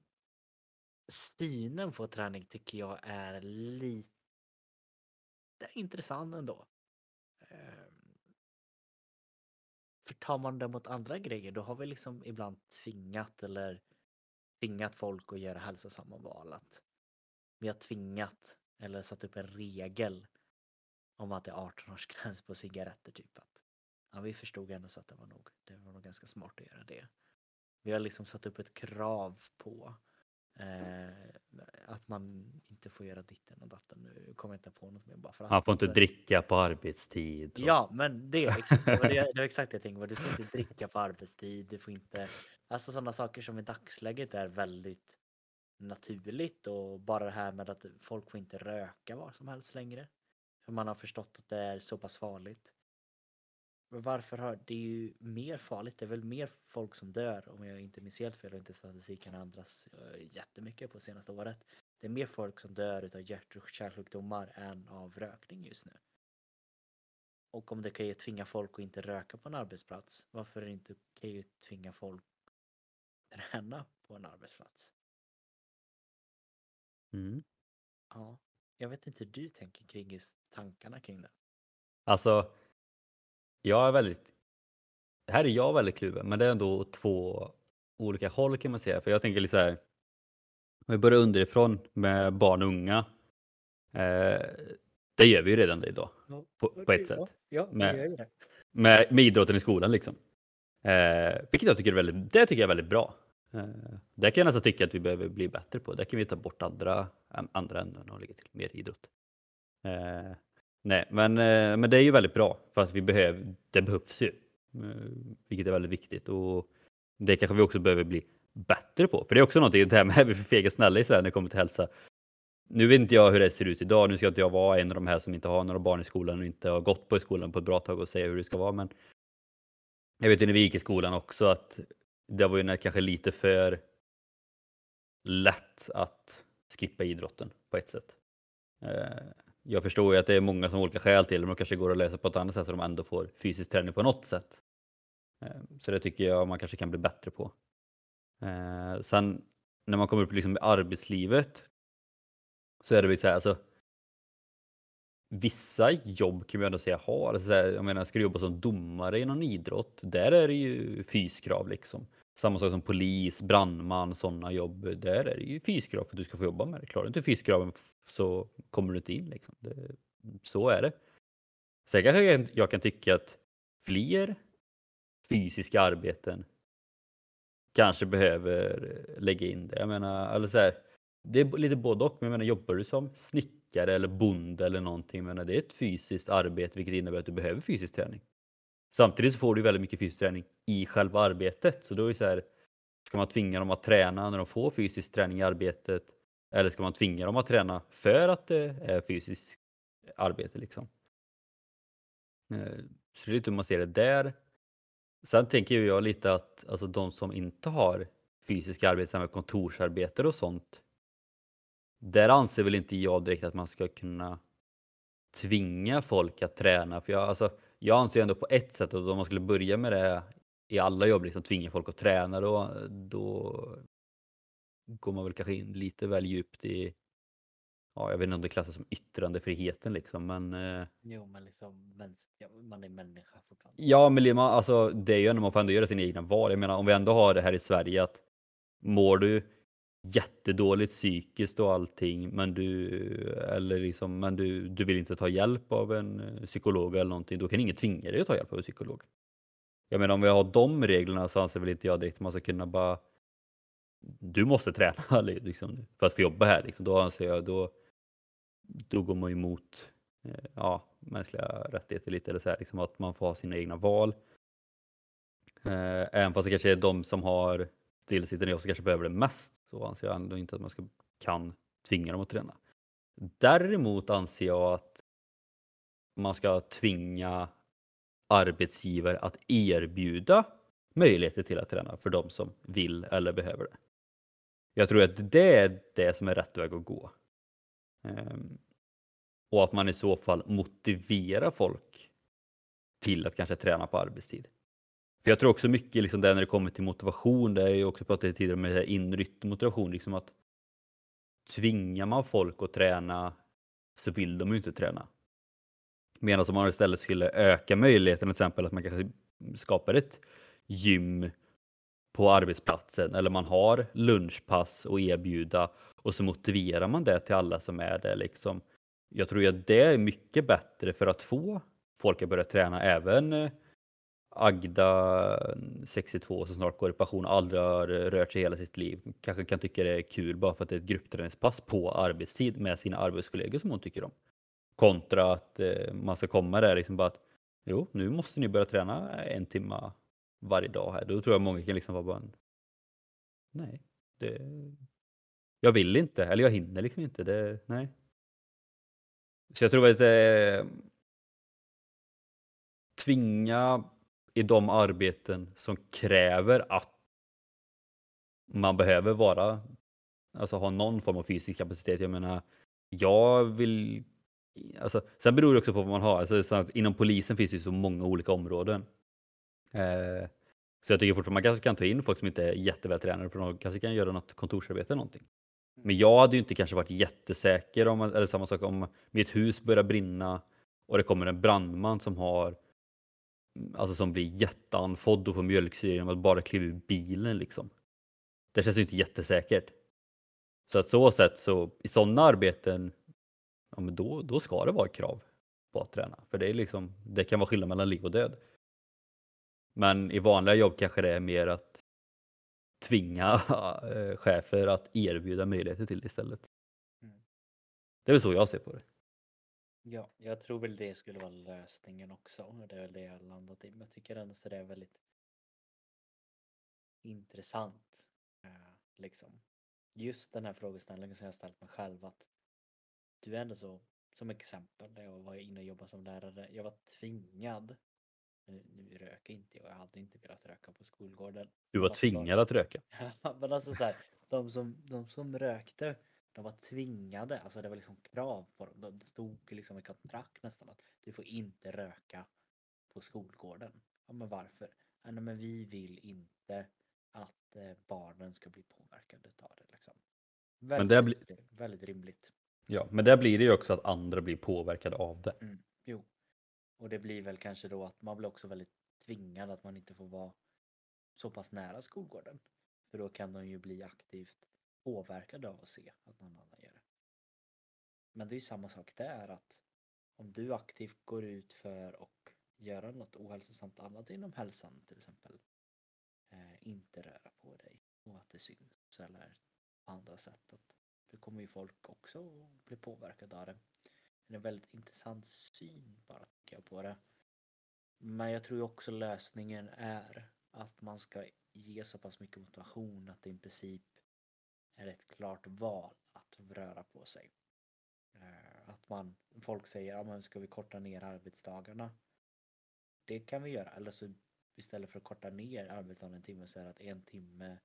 synen på träning tycker jag är lite intressant ändå. Ehm. För tar man det mot andra grejer då har vi liksom ibland tvingat eller tvingat folk att göra hälsosamma val. Att vi har tvingat eller satt upp en regel om att det är 18 års gräns på cigaretter typ. Att, ja, vi förstod ändå så att det var nog, det var nog ganska smart att göra det. Vi har liksom satt upp ett krav på Eh, att man inte får göra ditten och datten. Nu kommer jag inte på något mer bara för att. Han får inte dricka på arbetstid. Och... Ja, men det är exakt det, det, exakt det jag tänker på. Du får inte dricka på arbetstid. Du får inte, alltså sådana saker som i dagsläget är väldigt naturligt och bara det här med att folk får inte röka var som helst längre. För man har förstått att det är så pass farligt. Men varför har det är ju mer farligt? Det är väl mer folk som dör om jag inte minns helt fel och inte statistiken ändras eh, jättemycket på senaste året. Det är mer folk som dör av hjärt och kärlsjukdomar än av rökning just nu. Och om det kan ju tvinga folk att inte röka på en arbetsplats, varför är det inte okej att tvinga folk att träna på en arbetsplats? Mm. Ja, jag vet inte hur du tänker kring tankarna kring det. Alltså, jag är väldigt, här är jag väldigt kluven, men det är ändå två olika håll kan man säga. För jag tänker lite så här, om vi börjar underifrån med barn och unga. Eh, det gör vi ju redan det idag, ja, på, på, ett sätt. Ja, med, med, med, idrotten i skolan liksom. Eh, vilket jag tycker är väldigt, det tycker jag är väldigt bra. Eh, det kan jag nästan tycka att vi behöver bli bättre på. Där kan vi ta bort andra, andra ämnen och lägga till mer idrott. Eh, Nej, men, eh, men det är ju väldigt bra för att vi behöver, det behövs ju. Eh, vilket är väldigt viktigt och det kanske vi också behöver bli bättre på. För det är också någonting, det här med att vi är för fega snälla i Sverige när det kommer till hälsa. Nu vet inte jag hur det ser ut idag. Nu ska inte jag vara en av de här som inte har några barn i skolan och inte har gått på i skolan på ett bra tag och säga hur det ska vara. Men jag vet ju när vi gick i skolan också att det var ju kanske lite för lätt att skippa idrotten på ett sätt. Eh, jag förstår ju att det är många som har olika skäl till det, men de kanske går att lösa på ett annat sätt så de ändå får fysisk träning på något sätt. Eh, så det tycker jag man kanske kan bli bättre på. Eh, sen när man kommer upp liksom i arbetslivet så är det väl så här, alltså vissa jobb kan man ändå säga har. Alltså, jag menar, ska du jobba som domare i någon idrott, där är det ju fyskrav liksom. Samma sak som polis, brandman, sådana jobb. Där är det ju fyskrav för att du ska få jobba med det. Klarar du inte fyskraven så kommer du inte in. Liksom. Det, så är det. Sen kanske jag, jag kan tycka att fler fysiska arbeten kanske behöver lägga in det. Jag menar, eller så här, det är lite både och. Men jag menar, jobbar du som snickare eller bonde eller någonting, jag menar, det är ett fysiskt arbete vilket innebär att du behöver fysisk träning. Samtidigt så får du väldigt mycket fysisk träning i själva arbetet. Så då är det så här, ska man tvinga dem att träna när de får fysisk träning i arbetet? Eller ska man tvinga dem att träna för att det är fysiskt arbete liksom? Eh, så det är lite hur man ser det där. Sen tänker jag lite att alltså, de som inte har fysiska arbeten, med kontorsarbete och sånt. Där anser väl inte jag direkt att man ska kunna tvinga folk att träna. För jag, alltså, jag anser ändå på ett sätt att om man skulle börja med det i alla jobb, liksom tvinga folk att träna, då, då går man väl kanske in lite väl djupt i, ja, jag vet inte om det klassas som yttrandefriheten liksom, men. Eh, jo, men liksom, man är människa fortfarande. Ja, men man, alltså, det är ju ändå, man får ändå göra sina egna val. Jag menar, om vi ändå har det här i Sverige att mår du jättedåligt psykiskt och allting, men du, eller liksom, men du, du vill inte ta hjälp av en eh, psykolog eller någonting, då kan ingen tvinga dig att ta hjälp av en psykolog. Jag menar om vi har de reglerna så anser väl inte jag direkt att man ska kunna bara du måste träna liksom, för att få jobba här. Liksom. Då anser jag då, då går man emot eh, ja, mänskliga rättigheter lite eller så här, liksom att man får ha sina egna val. Eh, även fast det kanske är de som har stillasittande jobb som kanske behöver det mest så anser jag ändå inte att man ska, kan tvinga dem att träna. Däremot anser jag att man ska tvinga arbetsgivare att erbjuda möjligheter till att träna för de som vill eller behöver det. Jag tror att det är det som är rätt väg att gå. Ehm, och att man i så fall motiverar folk till att kanske träna på arbetstid. För Jag tror också mycket liksom där när det kommer till motivation, det är ju också pratat tidigare med inrytt motivation, liksom att tvingar man folk att träna så vill de ju inte träna. Medan om man istället skulle öka möjligheten till exempel att man kanske skapar ett gym på arbetsplatsen eller man har lunchpass att erbjuda och så motiverar man det till alla som är där liksom. Jag tror att det är mycket bättre för att få folk att börja träna även eh, Agda 62 som snart går i pension och aldrig har rört sig hela sitt liv kanske kan tycka det är kul bara för att det är ett gruppträningspass på arbetstid med sina arbetskollegor som hon tycker om. Kontra att eh, man ska komma där liksom bara att jo, nu måste ni börja träna en timme varje dag här. Då tror jag många kan liksom vara bara nej, det, jag vill inte eller jag hinner liksom inte. Det, nej. Så jag tror att eh, tvinga i de arbeten som kräver att man behöver vara, alltså ha någon form av fysisk kapacitet. Jag menar, jag vill Alltså, sen beror det också på vad man har. Alltså, så inom polisen finns det så många olika områden. Eh, så jag tycker fortfarande man kanske kan ta in folk som inte är jättevältränade för de kanske kan göra något kontorsarbete eller någonting. Men mm. jag hade ju inte kanske varit jättesäker om, eller samma sak om mitt hus börjar brinna och det kommer en brandman som har alltså som blir jätteanfodd och får mjölksyra genom att bara kliva ur bilen liksom. Det känns ju inte jättesäkert. Så att så sätt så i sådana arbeten ja, men då, då ska det vara krav på att träna. För det, är liksom, det kan vara skillnad mellan liv och död. Men i vanliga jobb kanske det är mer att tvinga äh, chefer att erbjuda möjligheter till det istället. Mm. Det är väl så jag ser på det. Ja, jag tror väl det skulle vara lösningen också. Det är väl det jag landat i. Men jag tycker ändå så det är väldigt intressant. eh, Liksom. Just den här frågeställningen som jag ställt mig själv att du är ändå så, som exempel, när jag var inne och jobbade som lärare, jag var tvingad nu, nu röker inte jag, jag hade inte velat röka på skolgården. Du var tvingad att röka. Men alltså så här, de som, de som rökte, de var tvingade, alltså det var liksom krav på dem. Det stod liksom i kontrakt nästan att du får inte röka på skolgården. Ja men varför? Ja, men vi vill inte att eh, barnen ska bli påverkade utav det liksom. Väldigt, det blir- väldigt rimligt. Ja, men där blir det ju också att andra blir påverkade av det. Mm, jo. Och det blir väl kanske då att man blir också väldigt tvingad att man inte får vara så pass nära skolgården. För då kan de ju bli aktivt påverkade av att se att någon annan gör det. Men det är ju samma sak där att om du aktivt går ut för att göra något ohälsosamt annat inom hälsan till exempel. Eh, inte röra på dig och att det syns eller på andra sätt. Att då kommer ju folk också bli påverkade av det. Det är en väldigt intressant syn bara tycker jag på det. Men jag tror ju också lösningen är att man ska ge så pass mycket motivation att det i princip är ett klart val att röra på sig. Eh, att man, folk säger, ja men ska vi korta ner arbetsdagarna? Det kan vi göra, eller så istället för att korta ner arbetsdagen en timme så är det att en timme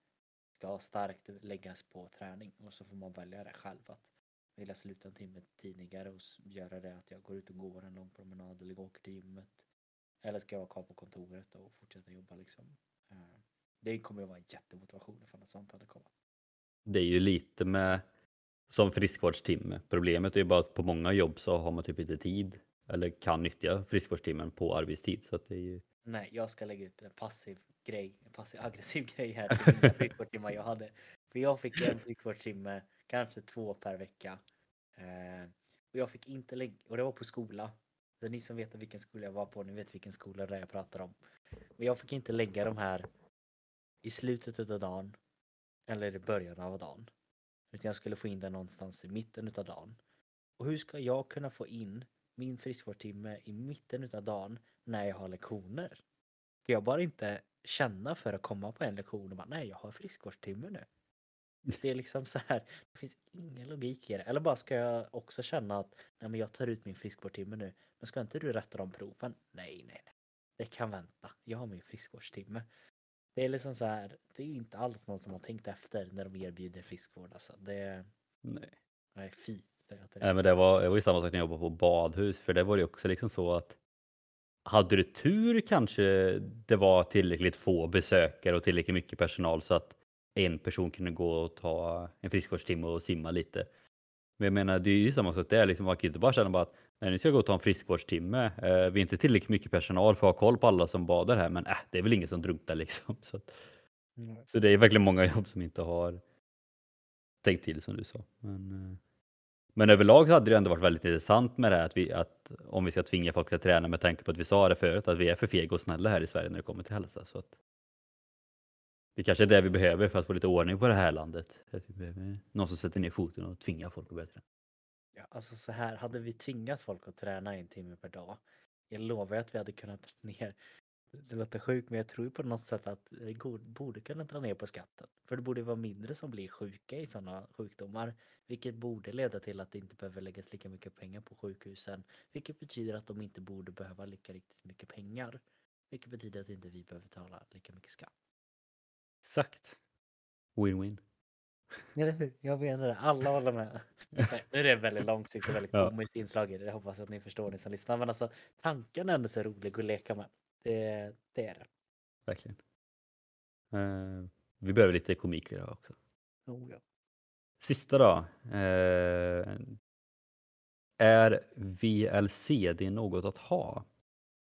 ska starkt läggas på träning och så får man välja det själv att vill jag sluta en timme tidigare och göra det att jag går ut och går en lång promenad eller åker till gymmet. Eller ska jag vara kvar på kontoret och fortsätta jobba liksom. Eh, det kommer ju vara en jättemotivation ifall något sånt hade kommit. Det är ju lite med som friskvårdstimme. Problemet är ju bara att på många jobb så har man typ inte tid eller kan nyttja friskvårdstimmen på arbetstid. Så det är ju, Nej, jag ska lägga ut en passiv grej, en passiv aggressiv grej här till mina friskvårdstimmar jag hade. För jag fick en friskvårdstimme, kanske två per vecka. Eh, och jag fick inte lägga, och det var på skola. Så ni som vet vilken skola jag var på, ni vet vilken skola det är jag pratar om. Och jag fick inte lägga de här i slutet av dagen eller i början av dagen. Utan jag skulle få in den någonstans i mitten utav dagen. Och hur ska jag kunna få in min friskvårdstimme i mitten utav dagen när jag har lektioner? Ska jag bara inte känna för att komma på en lektion och bara nej, jag har friskvårdstimme nu. Det är liksom så här, det finns ingen logik i det. Eller bara ska jag också känna att nej, men jag tar ut min friskvårdstimme nu, men ska inte du rätta de proven? Nej, nej, nej. Det kan vänta. Jag har min friskvårdstimme. Det är liksom så här, det är inte alls någon som har tänkt efter när de erbjuder friskvård alltså. Det nej. nej, fy. Nej, men det, var, det var ju samma sak när jag jobbade på badhus. För det var ju också liksom så att hade du tur kanske det var tillräckligt få besökare och tillräckligt mycket personal så att en person kunde gå och ta en friskvårdstimme och simma lite. Men jag menar, det är ju samma sak där. Liksom, man kan ju inte bara känna bara att nej, nu ska jag gå och ta en friskvårdstimme. Eh, vi är inte tillräckligt mycket personal för att ha koll på alla som badar här, men äh, det är väl ingen som drunknar liksom. Så, att, så det är verkligen många jobb som inte har tänkt till som du sa. Men, eh, men överlag så hade det ändå varit väldigt intressant med det här att, vi, att om vi ska tvinga folk att träna med tanke på att vi sa det förut, att vi är för fega och snälla här i Sverige när det kommer till hälsa. Så att det kanske är det vi behöver för att få lite ordning på det här landet. Att vi behöver någon som sätter ner foten och tvingar folk att börja träna. Ja, alltså så här, hade vi tvingat folk att träna en timme per dag, jag lovar att vi hade kunnat dra ner, det låter sjukt men jag tror ju på något sätt att vi borde kunna dra ner på skatten. För det borde vara mindre som blir sjuka i sådana sjukdomar, vilket borde leda till att det inte behöver läggas lika mycket pengar på sjukhusen, vilket betyder att de inte borde behöva lika riktigt mycket pengar, vilket betyder att inte vi behöver betala lika mycket skatt. Exakt. Win-win. Eller hur? Jag menar det, alla håller med. Nu är det väldigt långsiktigt, väldigt Ja. komiskt inslag i det. Jag hoppas att ni förstår ni som lyssnar. Men alltså tanken är ändå så rolig att leka med. Det, det är det. Verkligen. Eh, vi behöver lite komik idag också. Oh, ja. Sista då. Eh, är VLCD något att ha?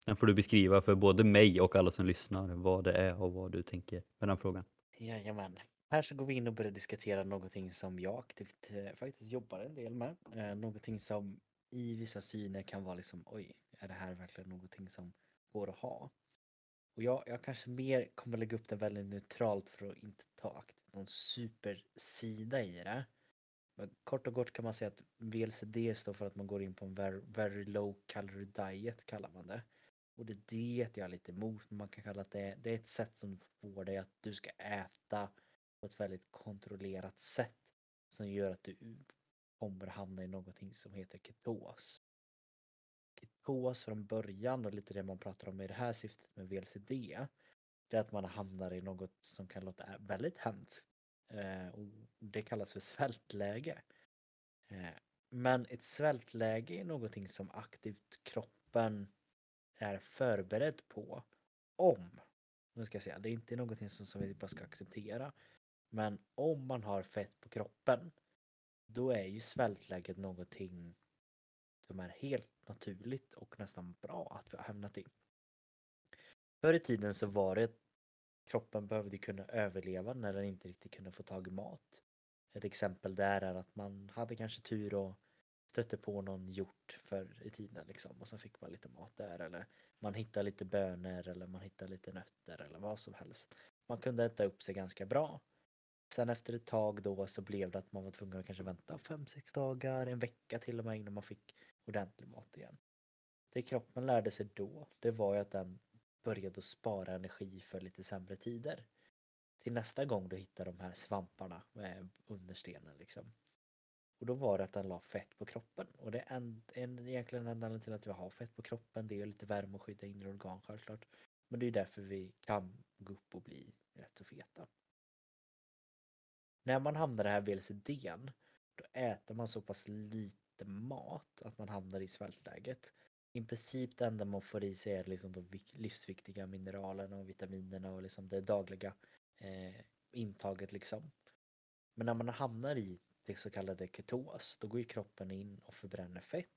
Den får du beskriva för både mig och alla som lyssnar vad det är och vad du tänker med den frågan. Jajamän. Här så går vi in och börjar diskutera någonting som jag aktivt eh, faktiskt jobbar en del med. Eh, någonting som i vissa syner kan vara liksom oj, är det här verkligen någonting som går att ha? Och jag, jag kanske mer kommer lägga upp det väldigt neutralt för att inte ta aktivt någon supersida i det. Men kort och gott kan man säga att VLCD står för att man går in på en very, very low calorie diet kallar man det. Och det är det jag är lite emot, men man kan kalla det, det är ett sätt som får dig att du ska äta på ett väldigt kontrollerat sätt som gör att du kommer hamna i någonting som heter ketos. Ketos från början och lite det man pratar om i det här syftet med VLCD det är att man hamnar i något som kan låta väldigt hemskt. Eh, och det kallas för svältläge. Eh, men ett svältläge är någonting som aktivt kroppen är förberedd på om, nu ska jag säga, det är inte någonting som, som vi bara ska acceptera. Men om man har fett på kroppen, då är ju svältläget någonting som är helt naturligt och nästan bra att vi har hamnat i. Förr i tiden så var det kroppen behövde kunna överleva när den inte riktigt kunde få tag i mat. Ett exempel där är att man hade kanske tur och stötte på någon hjort förr i tiden liksom och så fick man lite mat där eller man hittade lite bönor eller man hittade lite nötter eller vad som helst. Man kunde äta upp sig ganska bra. Sen efter ett tag då så blev det att man var tvungen att kanske vänta 5-6 dagar, en vecka till och med innan man fick ordentlig mat igen. Det kroppen lärde sig då, det var ju att den började att spara energi för lite sämre tider. Till nästa gång du hittar de här svamparna eh, under stenen. liksom. Och då var det att den la fett på kroppen. Och det är en, en, egentligen en anledning till att vi har fett på kroppen. Det är lite värme och skydda inre organ självklart. Men det är därför vi kan gå upp och bli rätt så feta. När man hamnar i den här VLCDn, då äter man så pass lite mat att man hamnar i svältläget. I princip det enda man får i sig är liksom de livsviktiga mineralerna och vitaminerna och liksom det dagliga eh, intaget liksom. Men när man hamnar i det så kallade ketos, då går ju kroppen in och förbränner fett.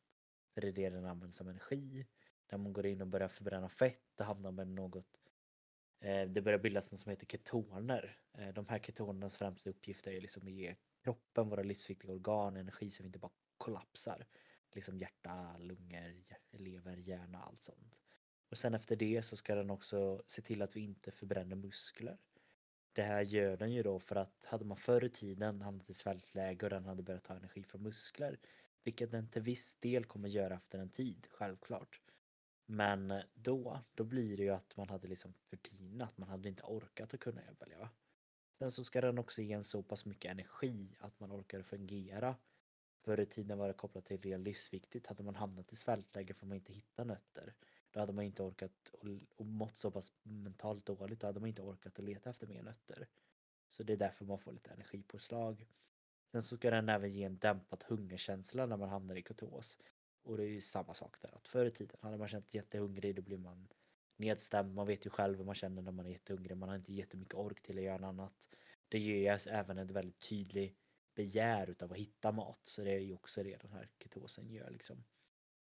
För det är det den använder som energi. När man går in och börjar förbränna fett, då hamnar man i något Eh, det börjar bildas något som heter ketoner. Eh, de här ketonernas främsta uppgift är liksom att ge kroppen, våra livsviktiga organ, energi så vi inte bara kollapsar. Liksom hjärta, lungor, lever, hjärna, allt sånt. Och sen efter det så ska den också se till att vi inte förbränner muskler. Det här gör den ju då för att hade man förr i tiden hamnat i svältläge och den hade börjat ta energi från muskler, vilket den till viss del kommer göra efter en tid, självklart. Men eh, då, då blir det ju att man hade liksom förtinat, man hade inte orkat att kunna överleva. Sen så ska den också ge en så pass mycket energi att man orkar fungera. Förr i tiden var det kopplat till det livsviktigt. Hade man hamnat i svältläge för man inte hitta nötter, då hade man inte orkat och, och mått så pass mentalt dåligt, då hade man inte orkat att leta efter mer nötter. Så det är därför man får lite energipåslag. Sen så ska den även ge en dämpad hungerkänsla när man hamnar i ketos. Och det är ju samma sak där, att förr i tiden hade man känt jättehungrig, då blir man nedstämd. Man vet ju själv hur man känner när man är jättehungrig. Man har inte jättemycket ork till att göra något annat. Det ger ju även en väldigt tydlig begär utav att hitta mat. Så det är ju också det den här ketosen gör liksom.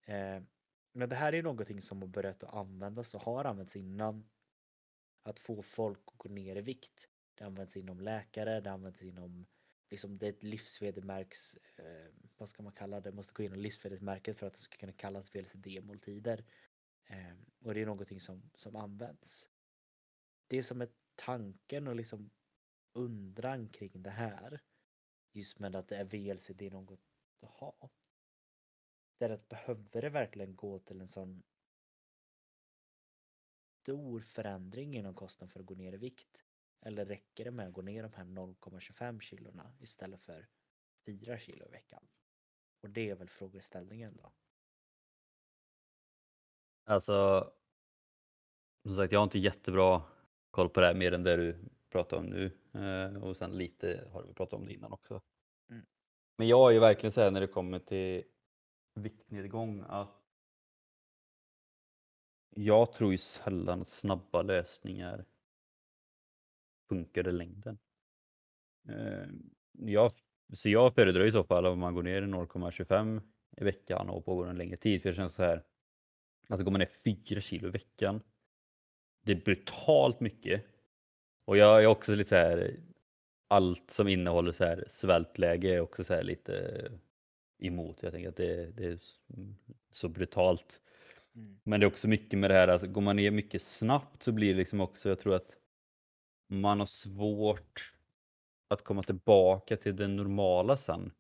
Eh, men det här är någonting som har börjat att användas och har använts innan. Att få folk att gå ner i vikt. Det används inom läkare, det används inom liksom det är ett livsvedermärks, eh, vad ska man kalla det, måste gå igenom livsvedermärket för att det ska kunna kallas VLCD-måltider. Eh, och det är någonting som, som används. Det som är tanken och liksom undran kring det här, just med att det är VLCD något att ha, det är att behöver det verkligen gå till en sån stor förändring inom kosten för att gå ner i vikt? Eller räcker det med att gå ner de här 0,25 kilorna istället för 4 kilo i veckan? Och det är väl frågeställningen då. Alltså, som sagt, jag har inte jättebra koll på det här mer än det du pratar om nu. Eh, och sen lite har vi pratat om det innan också. Mm. Men jag är ju verkligen så här när det kommer till viktnedgång att jag tror ju sällan snabba lösningar funkar i längden. Eh, jag, så jag föredrar i så fall om man går ner 0,25 i veckan och pågår en längre tid. För det känns så här, alltså går man ner 4 kilo i veckan, det är brutalt mycket. Och jag är också lite så här, allt som innehåller så här svältläge är också så här lite emot. Jag tänker att det, det är så brutalt. Mm. Men det är också mycket med det här att går man ner mycket snabbt så blir det liksom också, jag tror att man har svårt att komma tillbaka till det normala sen.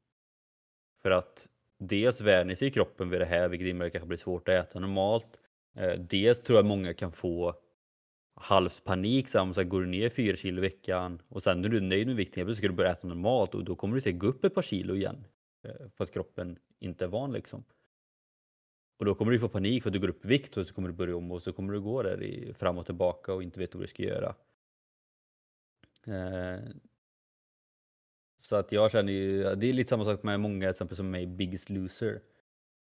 För att dels vänjer sig kroppen vid det här vilket innebär att det kanske blir svårt att äta normalt. Eh, dels tror jag många kan få halspanik, så så går du ner 4 kilo i veckan och sen när du är nöjd med vikten, så ska du börja äta normalt och då kommer du se gå upp ett par kilo igen. Eh, för att kroppen inte är van liksom. Och då kommer du få panik för att du går upp i vikt och så kommer du börja om och så kommer du gå där i, fram och tillbaka och inte vet vad du ska göra. Eh, så att jag känner ju, det är lite samma sak med många exempel som mig, Biggest Loser.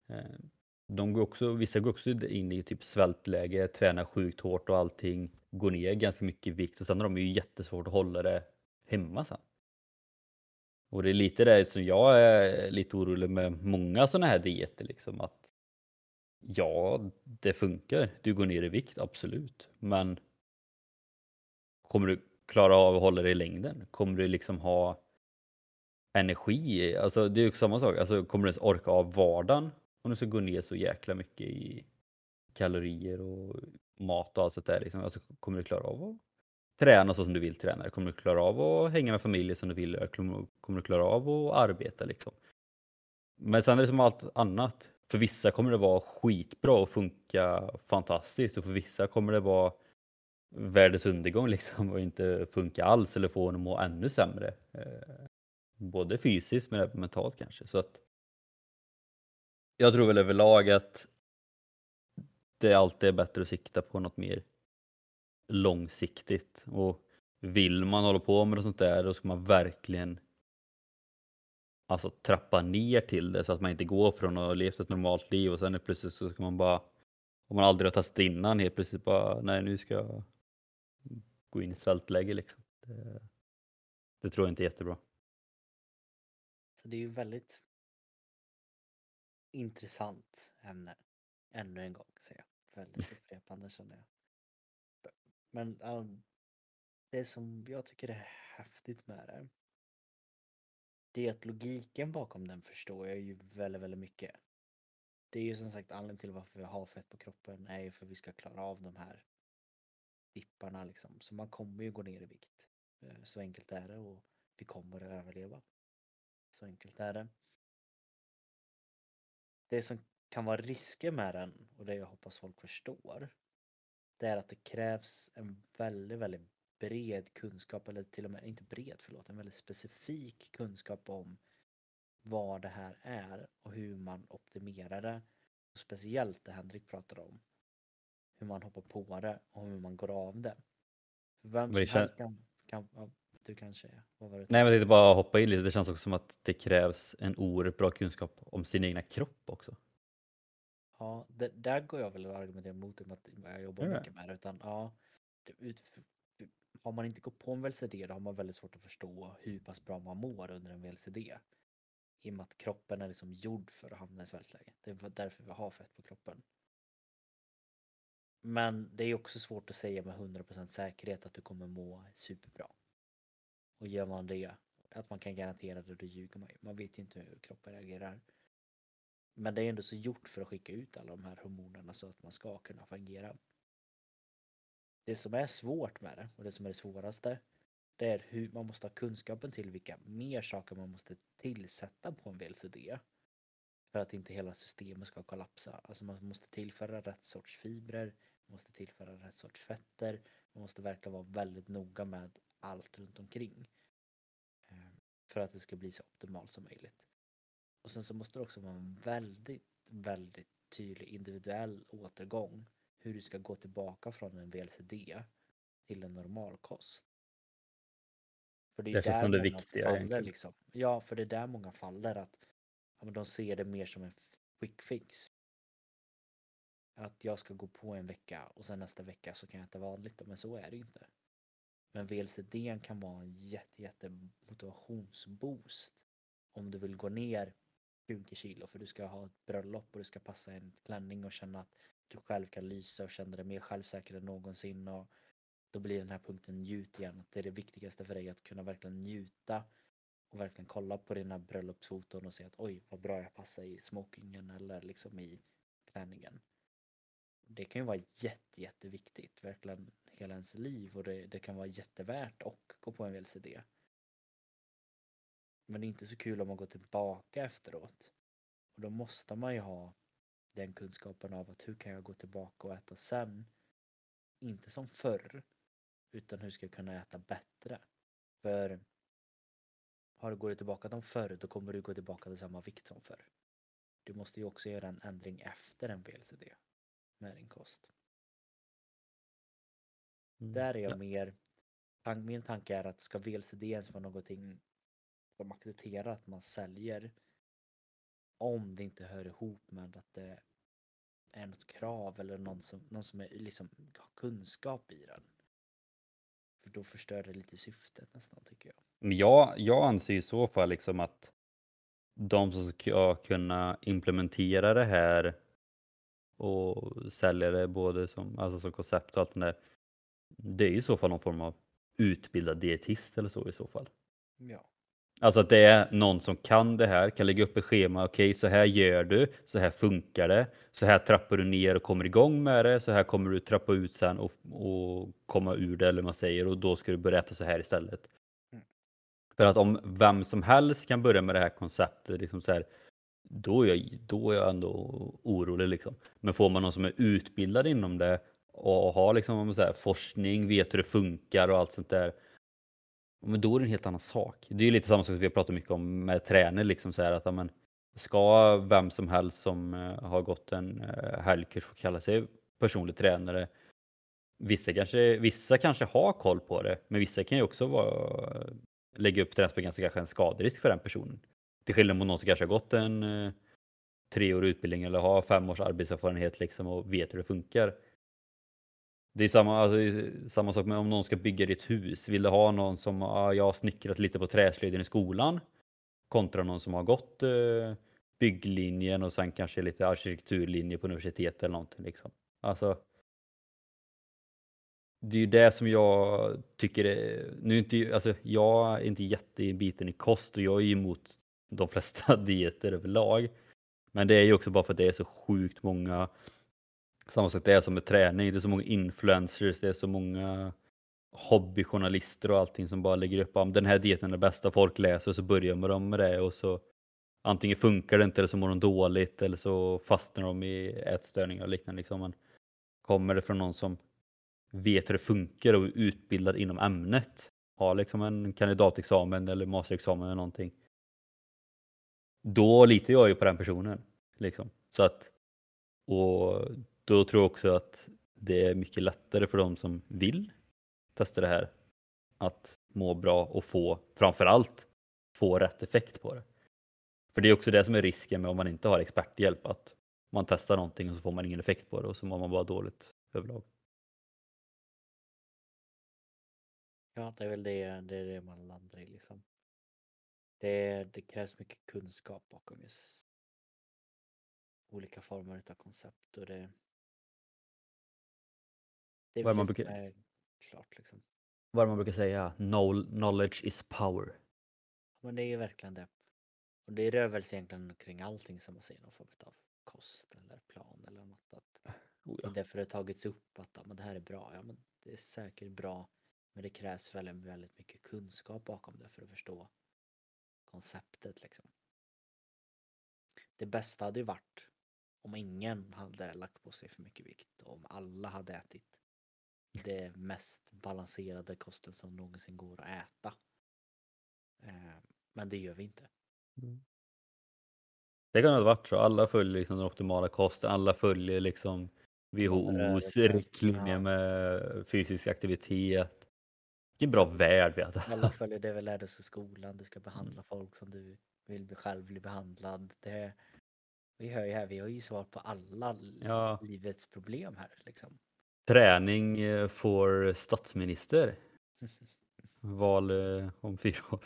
Eh, de går också, vissa går också in i typ svältläge, tränar sjukt hårt och allting, går ner ganska mycket i vikt och sen har de ju jättesvårt att hålla det hemma sen. Och det är lite det som jag är lite orolig med många sådana här dieter liksom att ja, det funkar. Du går ner i vikt, absolut. Men kommer du klara av att hålla det i längden? Kommer du liksom ha energi? Alltså det är ju samma sak. Alltså kommer du ens orka av vardagen om du ska gå ner så jäkla mycket i kalorier och mat och allt sånt där. Liksom. Alltså, kommer du klara av att träna så som du vill träna? Kommer du klara av att hänga med familjen som du vill? Kommer du klara av att arbeta liksom? Men sen är det som allt annat. För vissa kommer det vara skitbra och funka fantastiskt och för vissa kommer det vara världens undergång liksom och inte funka alls eller få honom att må ännu sämre. Eh, både fysiskt men även mentalt kanske. Så att jag tror väl överlag att det alltid är bättre att sikta på något mer långsiktigt och vill man hålla på med något sånt där då ska man verkligen alltså trappa ner till det så att man inte går från att ha levt ett normalt liv och sen är plötsligt så ska man bara om man aldrig har testat innan helt plötsligt bara nej nu ska jag gå in i svältläge liksom. Det, det tror jag inte är jättebra. Så det är ju väldigt intressant ämne. Ännu en gång säger jag. Väldigt upprepande känner jag. Men um, det som jag tycker är häftigt med det. Det är att logiken bakom den förstår jag ju väldigt, väldigt mycket. Det är ju som sagt anledningen till varför vi har fett på kroppen är ju för att vi ska klara av de här dipparna liksom. Så man kommer ju gå ner i vikt. Eh, så enkelt är det och vi kommer att överleva. Så enkelt är det. Det som kan vara risker med den och det jag hoppas folk förstår. Det är att det krävs en väldigt, väldigt bred kunskap eller till och med inte bred, förlåt, en väldigt specifik kunskap om vad det här är och hur man optimerar det. Och speciellt det Henrik pratade om. Hur man hoppar på det och hur man går av det. Vem som helst kan, kan, du kanske, vad var det? Nej men jag tänkte bara hoppa in lite, det känns också som att det krävs en oerhört bra kunskap om sin egna kropp också. Ja, det, där går jag väl och argumenterar emot att jag jobbar mm. mycket med det. Utan, ja, det, har man inte gått på en VLCD då har man väldigt svårt att förstå hur pass bra man mår under en VLCD. I och med att kroppen är liksom gjord för att hamna i svältläge. Det är därför vi har fett på kroppen. Men det är också svårt att säga med 100% säkerhet att du kommer må superbra. Och gör man det, att man kan garantera det, då ljuger man ju. Man vet ju inte hur kroppen reagerar. Men det är ändå så gjort för att skicka ut alla de här hormonerna så att man ska kunna fungera. Det som är svårt med det och det som är det svåraste det är hur man måste ha kunskapen till vilka mer saker man måste tillsätta på en VLCD. För att inte hela systemet ska kollapsa. Alltså man måste tillföra rätt sorts fibrer, man måste tillföra rätt sorts fetter. Man måste verkligen vara väldigt noga med allt runt omkring. Eh, för att det ska bli så optimalt som möjligt. Och sen så måste det också vara en väldigt, väldigt tydlig individuell återgång. Hur du ska gå tillbaka från en VLCD till en normalkost. För det är det där som det viktiga faller liksom. Ja, för det är där många faller att ja, de ser det mer som en quick fix. Att jag ska gå på en vecka och sen nästa vecka så kan jag äta vanligt. Men så är det ju inte. Men VLCD kan vara en jätte, jätte motivationsboost om du vill gå ner 20 kilo för du ska ha ett bröllop och du ska passa en klänning och känna att du själv kan lysa och känna dig mer självsäker än någonsin och då blir den här punkten njut igen. Att det är det viktigaste för dig att kunna verkligen njuta och verkligen kolla på dina bröllopsfoton och se att oj vad bra jag passar i smokingen eller liksom i klänningen. Det kan ju vara jätte, jätteviktigt, verkligen hela ens liv och det, det kan vara jättevärt att gå på en VLCD. Men det är inte så kul om man går tillbaka efteråt. Och då måste man ju ha den kunskapen av att hur kan jag gå tillbaka och äta sen? Inte som förr, utan hur ska jag kunna äta bättre? För har du gått tillbaka som förr, då kommer du gå tillbaka till samma vikt som förr. Du måste ju också göra en ändring efter en VLCD med din kost. Mm. Där är jag Ja. mer, min tanke är att ska VLCD ens vara någonting som accepterar att man säljer om det inte hör ihop med att det är något krav eller någon som, någon som är, liksom, har kunskap i den. För då förstör det lite syftet nästan tycker jag. Men jag, jag anser i så fall liksom att de som ska kunna implementera det här och sälja det både som, alltså som koncept och allt det där. Det är i så fall någon form av utbildad dietist eller så i så fall. Ja. Alltså att det är någon som kan det här, kan lägga upp ett schema. Okej, så här gör du, så här funkar det, så här trappar du ner och kommer igång med det, så här kommer du trappa ut sen och, och komma ur det eller vad man säger och då ska du börja äta så här istället. Mm. För att om vem som helst kan börja med det här konceptet, liksom så här, då, är jag, då är jag ändå orolig. Liksom. Men får man någon som är utbildad inom det och har liksom, om man säger, forskning, vet hur det funkar och allt sånt där. Men då är det en helt annan sak. Det är ju lite samma sak som vi har pratat mycket om med träning. Liksom så här, att, amen, ska vem som helst som eh, har gått en eh, helgkurs få kalla sig personlig tränare? Vissa kanske, vissa kanske har koll på det, men vissa kan ju också vara, eh, lägga upp träningsprogram som kanske är en skaderisk för den personen. Till skillnad mot någon som kanske har gått en treårig utbildning eller har fem års arbetserfarenhet liksom och vet hur det funkar. Det är samma, alltså, samma sak med om någon ska bygga ditt hus. Vill du ha någon som ah, jag har snickrat lite på träslöjden i skolan kontra någon som har gått eh, bygglinjen och sen kanske lite arkitekturlinje på universitetet eller någonting. Liksom. Alltså, det är ju det som jag tycker är, nu är inte, alltså jag är inte jättebiten i kost och jag är emot de flesta dieter överlag. Men det är ju också bara för att det är så sjukt många samma sak det är som med träning. Det är så många influencers, det är så många hobbyjournalister och allting som bara lägger upp om den här dieten är det bästa folk läser och så börjar med dem med det och så antingen funkar det inte eller så mår de dåligt eller så fastnar de i ätstörningar och liknande. Liksom. Men kommer det från någon som vet hur det funkar och är utbildad inom ämnet, har liksom en kandidatexamen eller masterexamen eller någonting. Då litar jag ju på den personen. Liksom. Så att, och då tror jag också att det är mycket lättare för de som vill testa det här att må bra och få framförallt få rätt effekt på det. För det är också det som är risken med om man inte har experthjälp att man testar någonting och så får man ingen effekt på det och så mår man bara dåligt överlag. Ja, det är väl det, det, är det man landar i liksom. Det, det krävs mycket kunskap bakom just olika former av koncept och det, det är Vad man brukar- är klart liksom. Vad är det man brukar säga, "Knowl- knowledge is power. Men det är ju verkligen det. Och det rör väl sig egentligen kring allting som man säger, någon form av kost eller plan eller något. Att Oh, det är ja. därför det har tagits upp att ja, men det här är bra. Ja, men det är säkert bra. Men det krävs väldigt, väldigt mycket kunskap bakom det för att förstå konceptet liksom. Det bästa hade ju varit om ingen hade lagt på sig för mycket vikt och om alla hade ätit det mest balanserade kosten som någonsin går att äta. Eh, Men det gör vi inte. Det kan ha varit så. Alla följer liksom den optimala kosten. Alla följer liksom WHOs riktlinjer med fysisk aktivitet. Vilken bra värld vi har. Alla följer det vi lärde oss i skolan. Du ska behandla folk som du vill bli själv bli behandlad. Det, vi hör ju här, vi har ju svar på alla Ja. livets problem här liksom. Träning eh, för statsminister. Val eh, om fyra år.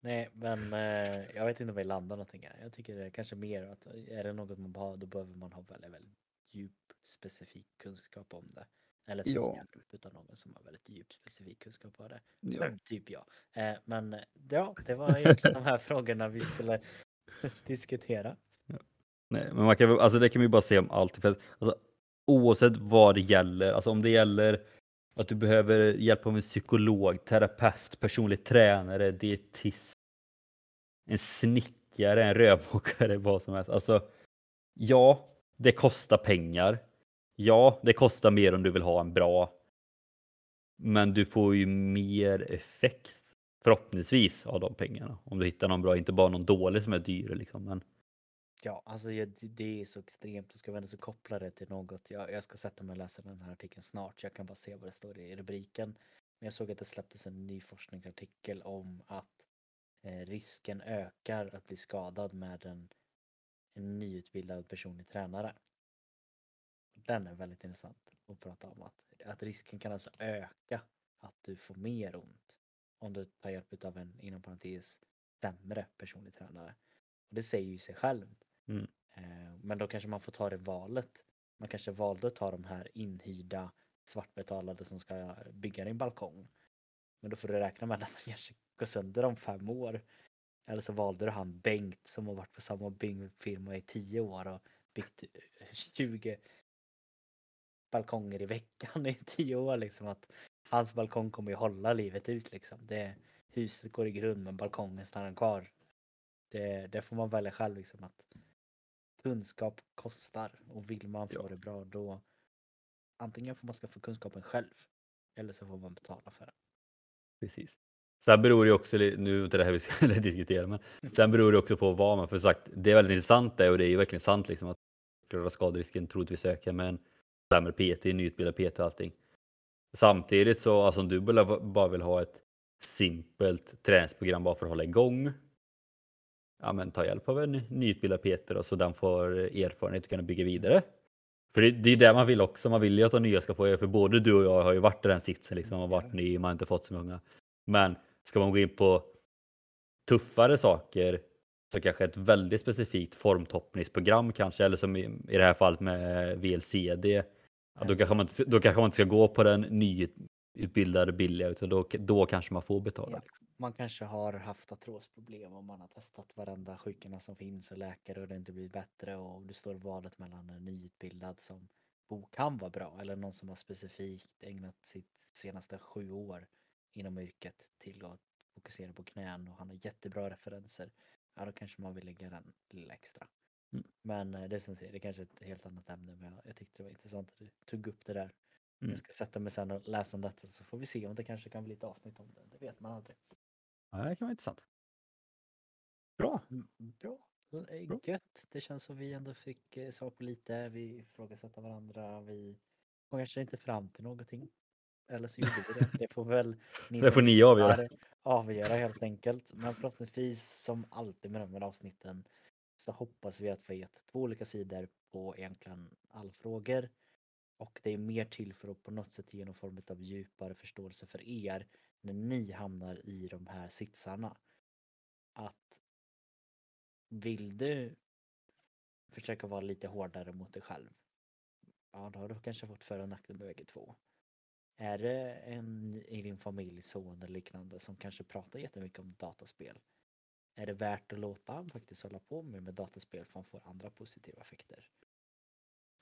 Nej, men eh, jag vet inte om vi landar någonting här. Jag tycker det är kanske mer att är det något man har, då behöver man ha väldigt, väldigt djup specifik kunskap om det. Eller Ja. hjälp utav någon som har väldigt djup specifik kunskap om det. Typ jag. Eh, men ja, det var egentligen de här frågorna vi skulle diskutera. Nej, men man kan, alltså det kan vi bara se om allt. För alltså, oavsett vad det gäller, alltså om det gäller att du behöver hjälp av en psykolog, terapeut, personlig tränare, dietist, en snickare, en rörmokare, vad som helst. Alltså, ja, det kostar pengar. Ja, det kostar mer om du vill ha en bra. Men du får ju mer effekt förhoppningsvis av de pengarna. Om du hittar någon bra, inte bara någon dålig som är dyr liksom. Men Ja, alltså jag, det- är så extremt. Och ska väl ändå så koppla det till något. Jag, jag ska sätta mig och läsa den här artikeln snart. Jag kan bara se vad det står i rubriken. Men jag såg att det släpptes en ny forskningsartikel om att eh, risken ökar att bli skadad med en, en nyutbildad personlig tränare. Den är väldigt intressant att prata om. Att, att risken kan alltså öka att du får mer ont om du tar hjälp av en, inom parentes, sämre personlig tränare. Och det säger ju sig självt. Men då kanske man får ta det valet. Man kanske valde att ta de här inhyrda svartbetalade som ska bygga din balkong. Men då får du räkna med att den kanske går sönder om fem år. Eller så valde du han Bengt som har varit på samma byggfirma i tio år och byggt 20 balkonger i veckan i tio år liksom. Att hans balkong kommer ju hålla livet ut liksom. Det, huset går i grund men balkongen stannar kvar. Det, det får man välja själv liksom att kunskap kostar och vill man få Ja. det bra då antingen får man skaffa kunskapen själv eller så får man betala för det. Precis. Sen beror det också, nu inte det här vi ska diskutera, men sen beror det också på vad man, för sagt, det är väldigt intressant det och det är ju verkligen sant liksom att skaderisken troligtvis ökar med en sämre PT, nyutbildad PT och allting. Samtidigt så, alltså om du bara vill ha ett simpelt träningsprogram bara för att hålla igång. Ja men ta hjälp av en nyutbildad PT då, så den får erfarenhet och kan bygga vidare. För det, det är det man vill också, man vill ju att de nya ska få, för både du och jag har ju varit i den sitsen liksom, och varit ny, man har inte fått så många. Men ska man gå in på tuffare saker så kanske ett väldigt specifikt formtoppningsprogram kanske, eller som i, i det här fallet med VLCD, ja, då, kanske man, då kanske man inte ska gå på den nyutbildade billiga, utan då, då kanske man får betala. Ja. Liksom. Man kanske har haft artrosproblem och man har testat varenda sjukgymnast som finns och läkare och det inte blivit bättre och du står valet mellan en nyutbildad som kan vara bra eller någon som har specifikt ägnat sitt senaste sju år inom yrket till att fokusera på knän och han har jättebra referenser. Ja, då kanske man vill lägga den lilla extra. Mm. Men eh, det som säger, det är kanske är ett helt annat ämne men jag, jag tyckte det var intressant att du tog upp det där. Mm. Jag ska sätta mig sen och läsa om detta så får vi se om det kanske kan bli ett avsnitt om det. Det vet man aldrig. Ja, det kan vara intressant. Bra. Mm, Bra. Så, eh, Bra. Gött. Det känns som vi ändå fick eh, svar på lite. Vi ifrågasatte varandra. Vi kom kanske inte fram till någonting. Eller så gjorde vi det. Det får väl ni Det får ni avgöra. avgöra helt enkelt. Men förhoppningsvis som alltid med de här avsnitten så hoppas vi att vi har gett två olika sidor på egentligen alla frågor. Och det är mer till för att på något sätt ge någon form av djupare förståelse för er när ni hamnar i de här sitsarna. Att vill du försöka vara lite hårdare mot dig själv? Ja, då har du kanske fått för och nackdel med bägge två. Är det en i din familj, son eller liknande som kanske pratar jättemycket om dataspel? Är det värt att låta han faktiskt hålla på med, med dataspel för han får andra positiva effekter?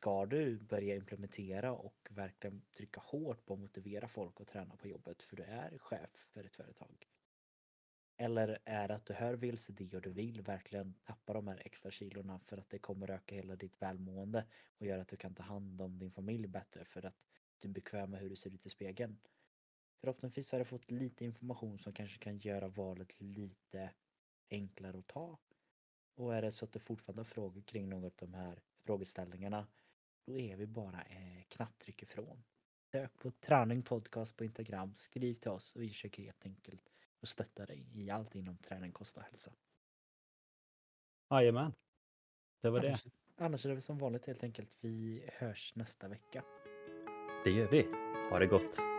Ska du börja implementera och verkligen trycka hårt på att motivera folk att träna på jobbet för du är chef för ett företag? Eller är det att du hör VLCD och du vill verkligen tappa de här extra kilorna för att det kommer öka hela ditt välmående och göra att du kan ta hand om din familj bättre för att du är bekväm med hur du ser ut i spegeln. Förhoppningsvis har du fått lite information som kanske kan göra valet lite enklare att ta. Och är det så att du fortfarande har frågor kring något av de här frågeställningarna då är vi bara eh, knapptryck ifrån. Sök på Träning Podcast på Instagram, skriv till oss och vi försöker helt enkelt att stötta dig i allt inom träning, kost och hälsa. Jajamän. Det var det. Annars, annars är det väl som vanligt helt enkelt. Vi hörs nästa vecka. Det gör vi. Ha det gott.